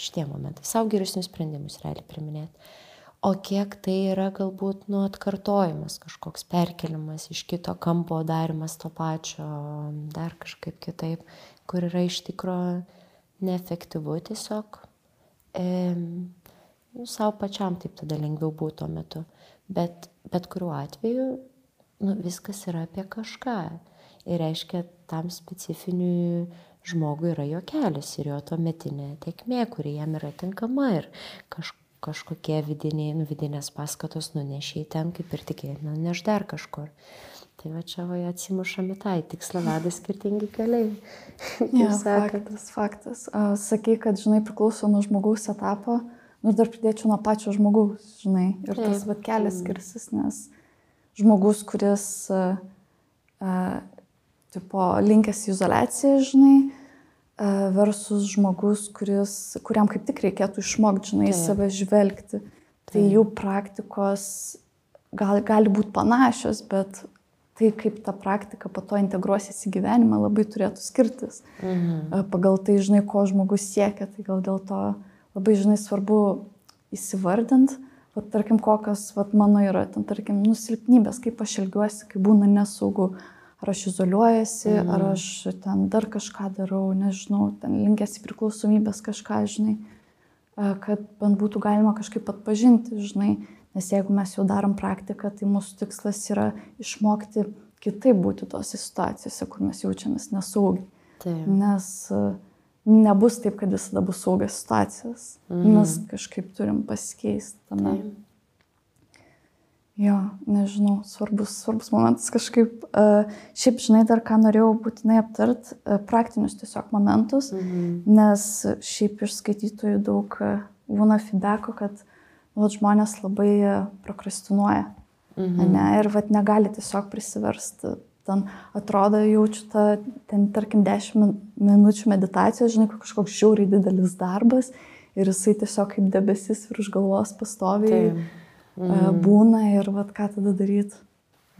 Šitie momentai. Savo geresnius sprendimus realiai priminėti. O kiek tai yra galbūt nu atkartojimas, kažkoks perkelimas iš kito kampo, darimas to pačio, dar kažkaip kitaip, kur yra iš tikrųjų neefektyvu tiesiog. E, nu, savo pačiam taip tada lengviau būtų tuo metu. Bet bet kuriuo atveju nu, viskas yra apie kažką. Ir reiškia, tam specifiniui žmogui yra jo kelias ir jo tuometinė tiekmė, kuri jam yra tinkama ir kaž, kažkokie vidiniai, nu, vidinės paskatos nunešiai ten, kaip ir tikėtina, neš dar kažkur. Tai va čia va atsimušami tai tikslą veda skirtingi keliai. ja, faktas, faktas. Sakai, kad, žinai, priklauso nuo žmogaus etapo. Uh, nu, dar pridėčiau nuo pačio žmogaus, žinai, ir tas vat, kelias mm. skirsis, nes žmogus, kuris, uh, uh, tipo, linkęs į izolaciją, žinai, uh, versus žmogus, kuris, kuriam kaip tik reikėtų išmokti, žinai, Taip. save žvelgti. Tai. Tai jų praktikos gal, gali būti panašios, bet tai kaip ta praktika po to integruosis į gyvenimą labai turėtų skirtis. Mhm. Pagal tai, žinai, ko žmogus siekia, tai gal dėl to uh, labai, žinai, svarbu įsivardint, va, tarkim, kokios va, mano yra, ten, tarkim, nusilpnybės, kaip aš elgiuosi, kai būna nesaugu, ar aš izoliuojasi, mm. ar aš ten dar kažką darau, nežinau, ten linkęs į priklausomybės kažką, žinai, kad bent būtų galima kažkaip atpažinti, žinai, nes jeigu mes jau darom praktiką, tai mūsų tikslas yra išmokti kitaip būti tose situacijose, kur mes jaučiamės nesaugiai. Taip. Nes uh, nebus taip, kad visada bus saugios situacijos. Mhm. Mes kažkaip turim pasikeisti tame. Taip. Jo, nežinau, svarbus, svarbus momentas kažkaip. Uh, šiaip, žinai, dar ką norėjau būtinai aptart, uh, praktinius tiesiog momentus, mhm. nes šiaip iš skaitytojų daug uh, būna feedbacko, kad vat, žmonės labai prokrastinuoja. Mhm. Ne, ir vat, negali tiesiog prisiversti ten atrodo jaučiu tą, ten tarkim 10 minučių meditacijos, žinai, kažkoks žiauriai didelis darbas ir jisai tiesiog kaip debesis virš galvos pastoviai tai, mm. būna ir vad ką tada daryti.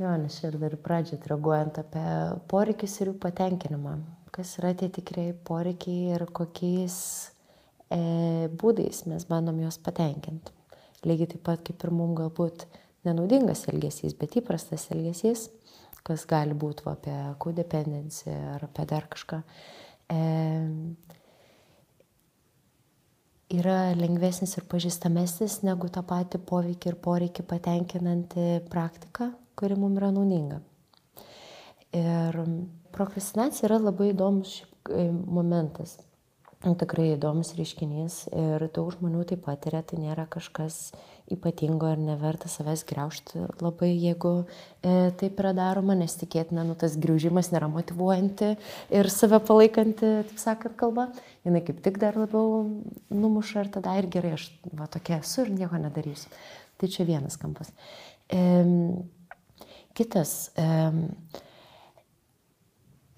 Jo, nes ir dar pradžią reaguojant apie poreikius ir jų patenkinimą. Kas yra tie tikrieji poreikiai ir kokiais e, būdais mes bandom juos patenkinti. Lygiai taip pat kaip ir mums galbūt nenaudingas elgesys, bet įprastas elgesys kas gali būti va, apie kodependenciją ar apie dar kažką, e, yra lengvesnis ir pažįstamesnis negu tą patį poveikį ir poreikį patenkinanti praktika, kuri mums yra naudinga. Ir prokrastinacija yra labai įdomus e, momentas. Tikrai įdomus reiškinys ir daug žmonių tai patiria, tai nėra kažkas ypatingo ir neverta savęs greušti labai, jeigu e, taip yra daroma, nes tikėtina, nu, tas greužimas nėra motivuojanti ir save palaikanti, taip sakant, kalba. Jis kaip tik dar labiau numuša ir tada ir gerai, aš va tokia esu ir nieko nedarysiu. Tai čia vienas kampas. E, kitas. E,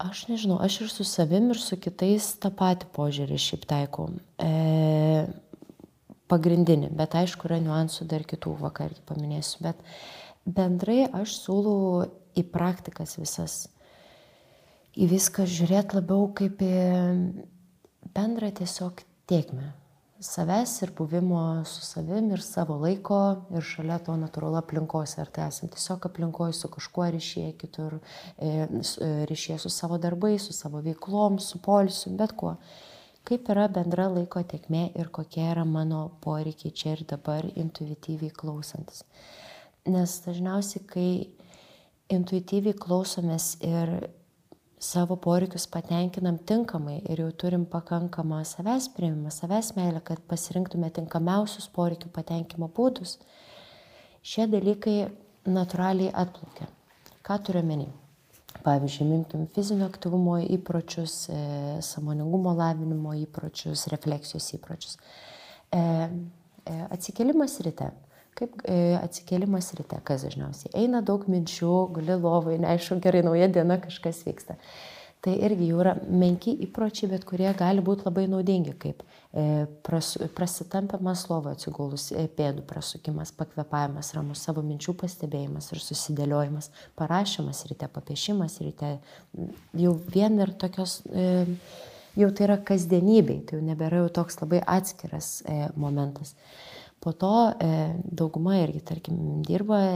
aš nežinau, aš ir su savim, ir su kitais tą patį požiūrį šiaip taikau. E, pagrindinį, bet aišku, yra niuansų dar kitų vakar paminėsiu, bet bendrai aš siūlau į praktikas visas, į viską žiūrėti labiau kaip į bendrą tiesiog tiekmę. Savęs ir buvimo su savim ir savo laiko ir šalia to natūralu aplinkos, ar tai esam tiesiog aplinkoje su kažkuo ryšyje, kitur e, e, ryšyje su savo darbais, su savo veiklom, su polisiu, bet kuo kaip yra bendra laiko tekmė ir kokie yra mano poreikiai čia ir dabar intuityviai klausantis. Nes dažniausiai, kai intuityviai klausomės ir savo poreikius patenkinam tinkamai ir jau turim pakankamą savęs prieimimą, savęs meilę, kad pasirinktume tinkamiausius poreikių patenkimo būdus, šie dalykai natūraliai atplaukia. Ką turiu menį? Pavyzdžiui, minkim fizinio aktyvumo įpročius, e, samoningumo lavinimo įpročius, refleksijos įpročius. E, e, atsikelimas ryte. Kaip e, atsikelimas ryte, kas dažniausiai? Eina daug minčių, guli lovai, neaišku, gerai, nauja diena, kažkas vyksta. Tai irgi jau yra menki įpročiai, bet kurie gali būti labai naudingi, kaip e, pras, prasitampiamas lovo atsigulus, e, pėdų prasukimas, pakvepavimas, ramus savo minčių pastebėjimas ir susidėliojimas, parašymas ryte, papiešimas ryte, jau vien ir tokios, e, jau tai yra kasdienybei, tai jau nebėra jau toks labai atskiras e, momentas. Po to e, dauguma irgi, tarkim, dirba e,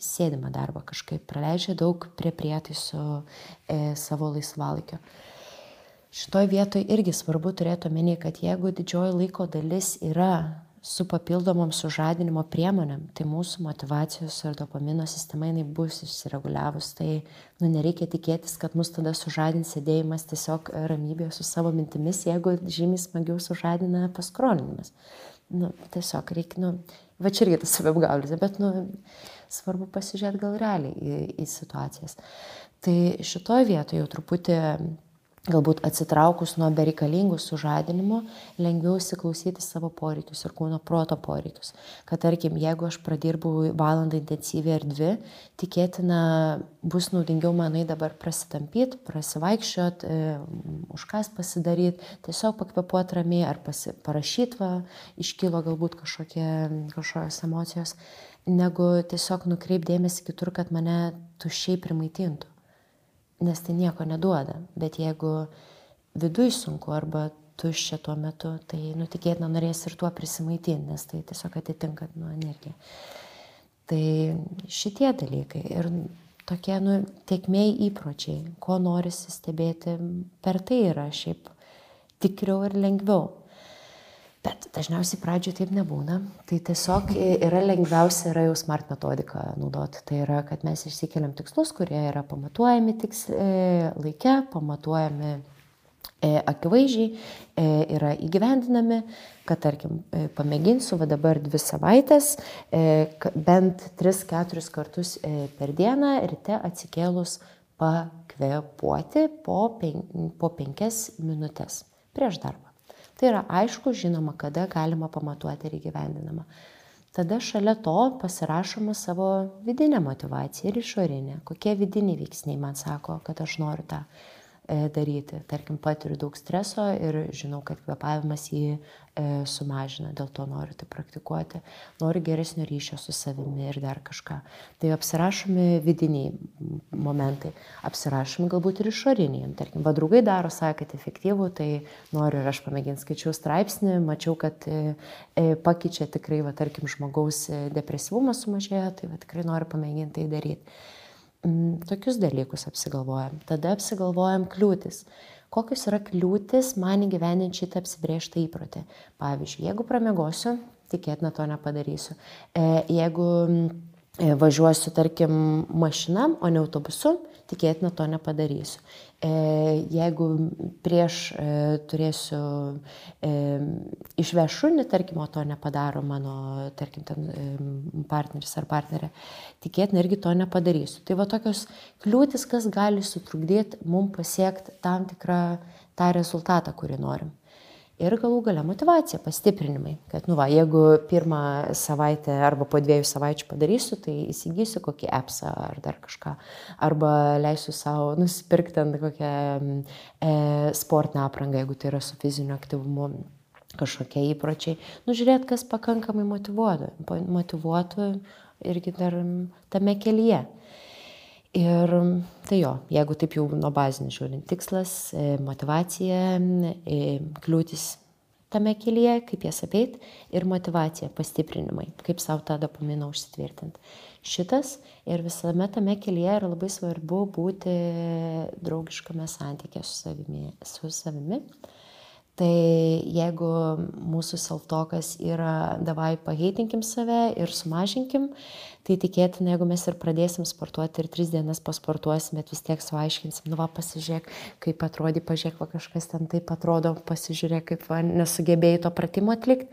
sėdimą darbą kažkaip, praleidžia daug prie prietaisų e, savo laisvalaikio. Šitoj vietoj irgi svarbu turėti omeny, kad jeigu didžioji laiko dalis yra su papildomom sužadinimo priemonėm, tai mūsų motivacijos ir dopamino sistema jinai bus išsireguliavus, tai nu, nereikia tikėtis, kad mus tada sužadins sėdėjimas tiesiog ramybėje su savo mintimis, jeigu žymiai smagiau sužadina paskrolinimas nu, tiesiog reikia, nu, va čia irgi tas savapgaulis, bet, nu, svarbu pasižiūrėti gal realiai į, į situacijas. Tai šitoje vietoje jau truputį galbūt atsitraukus nuo bereikalingų sužadinimų, lengviau įsiklausyti savo poreikius ir kūno proto poreikius. Kad tarkim, jeigu aš pradirbu valandą intensyviai ar dvi, tikėtina bus naudingiau manai dabar prasitampyti, prasivaikščiot, e, užkas pasidaryti, tiesiog pakvepuoti ramiai ar pasi, parašyti, va, iškylo galbūt kažkokie, kažkokios emocijos, negu tiesiog nukreipdėmėsi kitur, kad mane tušiai primaitintų nes tai nieko neduoda. Bet jeigu viduj sunku arba tuščia tuo metu, tai nutikėtina norės ir tuo prisimaitinti, nes tai tiesiog atitinka nu, energiją. Tai šitie dalykai ir tokie nu, tiekmei įpročiai, ko norisi stebėti, per tai yra šiaip tikriau ir lengviau. Bet dažniausiai pradžioje taip nebūna. Tai tiesiog yra lengviausia yra jau smart metodiką naudoti. Tai yra, kad mes išsikeliam tikslus, kurie yra pamatuojami tiks, e, laike, pamatuojami e, akivaizdžiai, e, yra įgyvendinami, kad tarkim, pamėginsiu va dabar dvi savaitės, bent 3-4 kartus per dieną ryte atsikėlus pakvepuoti po 5 minutės prieš darbą. Tai yra aišku, žinoma, kada galima pamatuoti ir įgyvendinama. Tada šalia to pasirašoma savo vidinė motivacija ir išorinė. Kokie vidiniai veiksniai man sako, kad aš noriu tą E, daryti. Tarkim, patiriu daug streso ir žinau, kad kvepavimas jį e, sumažina, dėl to noriu tai praktikuoti. Noriu geresnio ryšio su savimi ir dar kažką. Tai apsirašomi vidiniai momentai, apsirašomi galbūt ir išoriniai. Tarkim, va draugai daro, kad efektyvų, tai noriu ir aš pamėginti skaičiau straipsnį, mačiau, kad e, pakeičia tikrai, va, tarkim, žmogaus depresyvumas sumažėjo, tai va, tikrai noriu pamėginti tai daryti. Tokius dalykus apsigalvojam. Tada apsigalvojam kliūtis. Kokios yra kliūtis man įgyveninti šitą apsibriežtą įprotį? Pavyzdžiui, jeigu pramegosiu, tikėtina to nepadarysiu. E, jeigu e, važiuosiu, tarkim, mašina, o ne autobusu, tikėtina to nepadarysiu. E, jeigu prieš e, turėsiu e, išveš šunį, tarkim, o to nepadaro mano, tarkim, ten partneris ar partnerė, tikėtina irgi to nepadarysiu. Tai va tokios kliūtis, kas gali sutrukdyti mums pasiekti tam tikrą tą rezultatą, kurį norim ir galų gale motivacija, pastiprinimai. Kad, nu va, jeigu pirmą savaitę arba po dviejų savaičių padarysiu, tai įsigysiu kokį appsą ar dar kažką. Arba leisiu savo nusipirkti ant kokią e, sportinę aprangą, jeigu tai yra su fiziniu aktyvumu kažkokie įpročiai. Nu, žiūrėt, kas pakankamai motivuotų, motivuotų irgi dar tame kelyje. Ir tai jo, jeigu taip jau nuo bazinio žiūrint, tikslas, e, motivacija, e, kliūtis tame kelyje, kaip jas apeit ir motivacija, pastiprinimai, kaip savo tą dopaminą užsitvirtinti. Šitas ir visame tame kelyje yra labai svarbu būti draugiškame santykė su savimi. Su savimi Tai jeigu mūsų self-talkas yra davai paheitinkim save ir sumažinkim, tai tikėtina, jeigu mes ir pradėsim sportuoti ir tris dienas pasportuosim, bet vis tiek suaiškinsim, nu va pasižiūrėk, kaip atrodė, pažiūrėk, va kažkas ten taip atrodo, pasižiūrėk, kaip va, nesugebėjai to pratimo atlikti,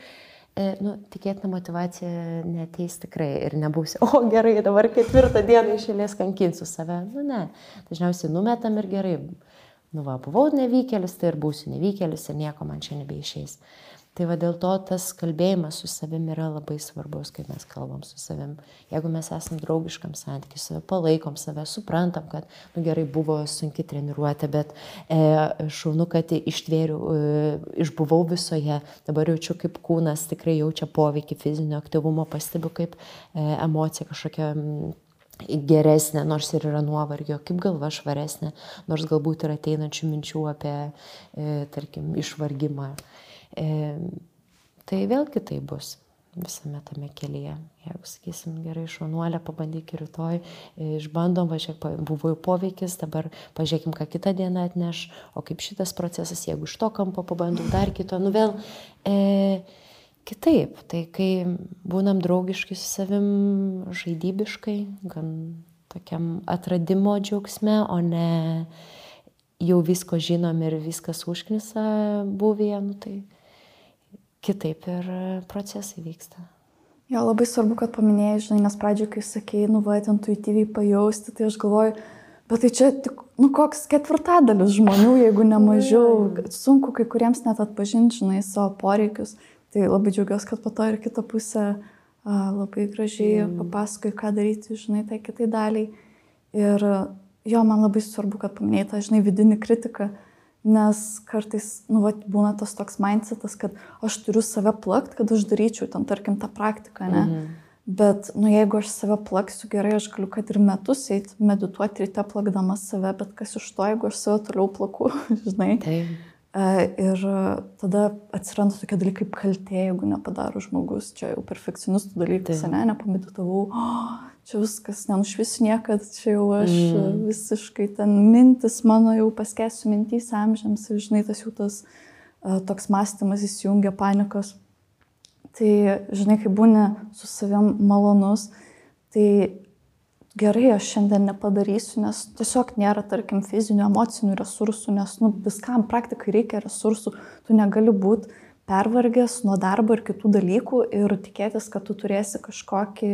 e, nu, tikėtina motivacija neteis tikrai ir nebūsi, o gerai, dabar ketvirtą dieną išėlės kankinsiu save. Nu ne, dažniausiai numetam ir gerai. Nu va, buvau nevykėlis, tai ir būsiu nevykėlis ir nieko man čia nebeišeis. Tai va dėl to tas kalbėjimas su savim yra labai svarbus, kai mes kalbam su savim. Jeigu mes esam draugiškam santykiu, save palaikom, save suprantam, kad, nu gerai, buvo sunki treniruotė, bet e, šaunu, kad ištvėriu, e, išbuvau visoje, dabar jaučiu, kaip kūnas tikrai jaučia poveikį fizinio aktyvumo, pastebiu, kaip e, emocija kažkokia geresnė, nors ir yra nuovargio, kaip galva švaresnė, nors galbūt ir ateinančių minčių apie, e, tarkim, išvargimą. E, tai vėlgi tai bus visame tame kelyje. Jeigu sakysim, gerai, šaunuolė, pabandyk rytoj, e, išbandom, važiuok, buvo jau poveikis, dabar pažiūrėkim, ką kitą dieną atneš, o kaip šitas procesas, jeigu iš to kampo pabandau dar kito, nu vėl e, kitaip. Tai kai būnam draugiški su savim, žaidybiškai, gan tokiam atradimo džiaugsme, o ne jau visko žinom ir viskas užknisa buvėje, nu tai kitaip ir procesai vyksta. Jo, labai svarbu, kad paminėjai, žinai, nes pradžioje, kai sakėjai, nu, va, intuityviai pajausti, tai aš galvoju, bet tai čia tik, nu, koks ketvirtadalis žmonių, jeigu ne mažiau, sunku kai kuriems net atpažinti, žinai, savo poreikius. Tai labai džiaugiuosi, kad po to ir kita pusė labai gražiai mm. papasakoja, ką daryti, žinai, tai kitai daliai. Ir jo, man labai svarbu, kad paminėjai tą, žinai, vidinį kritiką Nes kartais, nu, va, būna tas toks mindsetas, kad aš turiu save plakt, kad aš daryčiau ten, tarkim, tą praktiką, ne? Mhm. Bet, nu, jeigu aš save plaksiu gerai, aš galiu, kad ir metus eiti medituoti ryte plakdama save, bet kas iš to, jeigu aš save toliau plaku, žinai? Taip. Ir tada atsiranda tokie dalykai kaip kaltė, jeigu nepadaro žmogus, čia jau perfekcionistų dalykas, ne, nepameditavau, oh, čia viskas nenušvisiu niekad, čia jau aš mm. visiškai ten mintis mano jau paskesiu mintys amžiams ir žinai, tas jau tas uh, toks mąstymas įsijungia panikos. Tai žinai, kai būni su savim malonus, tai gerai, aš šiandien nepadarysiu, nes tiesiog nėra, tarkim, fizinių, emocinių resursų, nes nu, viskam praktikai reikia resursų, tu negali būti pervargęs nuo darbo ir kitų dalykų ir tikėtis, kad tu turėsi kažkokį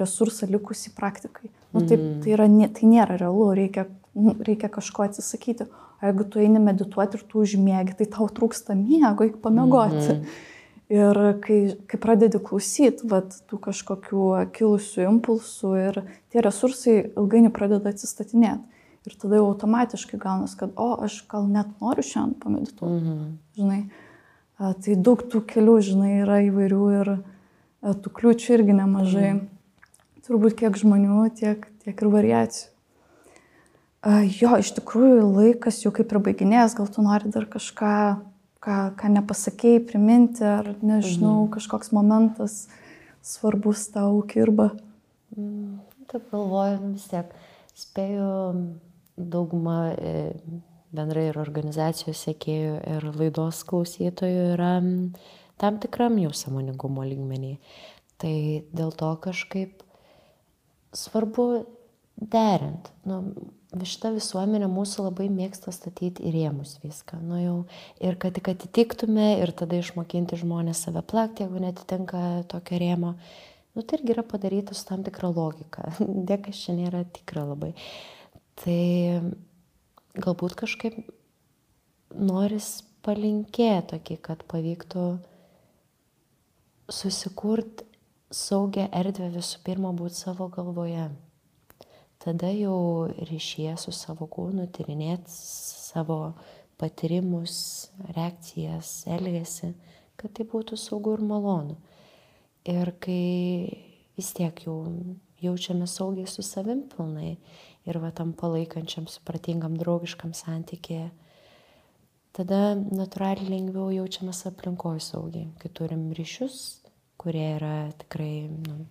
resursą likusį praktikai. Nu, taip, mhm. tai, yra, tai nėra realu, reikia, nu, reikia kažko atsisakyti. O jeigu tu eini medituoti ir tu užmiegi, tai tau trūksta miego, eik pamiegoti. Mm -hmm. Ir kai, kai pradedi klausyti vat, tų kažkokių kilusių impulsų ir tie resursai ilgainiui pradeda atsistatinėti. Ir tada jau automatiškai gaunas, kad, o, aš gal net noriu šiandien pamedituoti. Mm -hmm. Žinai, a, tai daug tų kelių, žinai, yra įvairių ir a, tų kliūčių irgi nemažai. Mm -hmm. Turbūt kiek žmonių, tiek, tiek ir variacijų. A, jo, iš tikrųjų laikas jau kaip ir baiginės, gal tu nori dar kažką ką, ką nepasakėjai, priminti, ar nežinau, mhm. kažkoks momentas svarbus tau kirba. Mm, taip galvoju, nu, vis tiek spėju daugumą e, bendrai ir organizacijos sėkėjų ir laidos klausytojų yra tam tikram jau samoningumo lygmenį. Tai dėl to kažkaip svarbu derint. Nu, šita visuomenė mūsų labai mėgsta statyti į rėmus viską. Nu jau, ir kad tik atitiktume ir tada išmokinti žmonės save plakti, jeigu netitinka tokio rėmo. Nu, tai irgi yra padaryta su tam tikra logika. Dėkas čia nėra tikra labai. Tai galbūt kažkaip noris palinkėti tokį, kad pavyktų susikurti saugią erdvę visų pirma būti savo galvoje tada jau ryšyje su savo kūnu tyrinėt savo patyrimus, reakcijas, elgesį, kad tai būtų saugu ir malonu. Ir kai vis tiek jau jaučiame saugiai su savim pilnai ir va tam palaikančiam, supratingam, draugiškam santykėje, tada natūraliai lengviau jaučiamės aplinkoje saugiai, kai turim ryšius, kurie yra tikrai nu,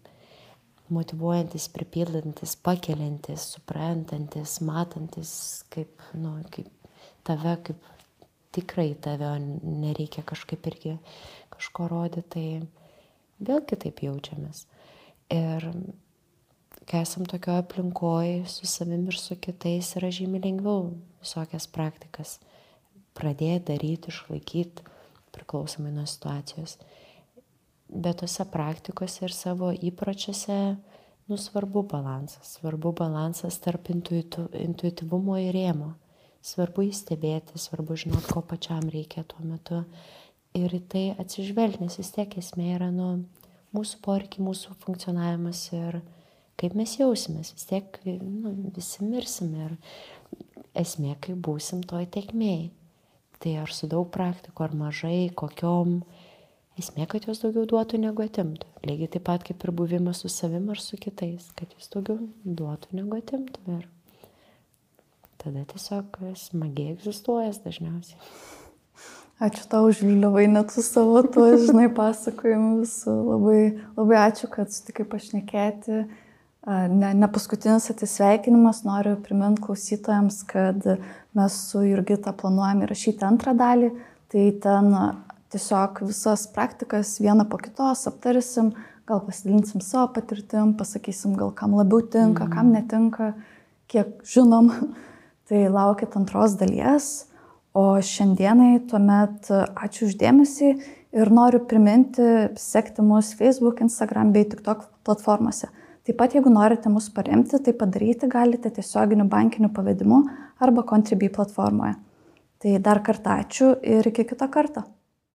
motivuojantis, pripildantis, pakeliantis, suprantantis, matantis, kaip, nu, kaip tave, kaip tikrai tave, nereikia kažkaip irgi kažko rodyti, tai vėl kitaip jaučiamės. Ir kai esam tokio aplinkoje su savim ir su kitais, yra žymiai lengviau visokias praktikas pradėti daryti, išlaikyti, priklausomai nuo situacijos. Bet tose praktikose ir savo įpročiuose, nu, svarbu balansas. Svarbu balansas tarp intuitu, intuityvumo ir rėmo. Svarbu įstebėti, svarbu žinot, ko pačiam reikia tuo metu. Ir į tai atsižvelgti, nes vis tiek esmė yra nu, mūsų poreikiai, mūsų funkcionavimas ir kaip mes jausimės. Vis tiek nu, visi mirsim ir esmė, kaip būsim toj tekmėj. Tai ar su daug praktikų, ar mažai, kokiom, esmė, kad jos daugiau duotų negu atimtų. Lygiai taip pat kaip ir buvimas su savim ar su kitais, kad jis daugiau duotų negu atimtų. Ir tada tiesiog smagiai egzistuojas dažniausiai. Ačiū tau užliuvai net su savo tuo, žinai, pasakojimu visų. Labai, labai ačiū, kad sutikai pašnekėti ne, ne paskutinis atsisveikinimas, noriu priminti klausytojams, kad mes su Jurgita planuojame įrašyti antrą dalį, tai ten tiesiog visas praktikas vieną po kitos aptarysim, gal pasidalinsim savo patirtim, pasakysim, gal kam labiau tinka, kam mhm. netinka, kiek žinom. Tai laukit antros dalies. O šiandienai tuomet ačiū uždėmesį ir noriu priminti sekti mus Facebook, Instagram bei TikTok platformose. Taip pat, jeigu norite mus paremti, tai padaryti galite tiesioginiu bankiniu pavedimu arba Contribui platformoje. Tai dar kartą ačiū ir iki kito karto.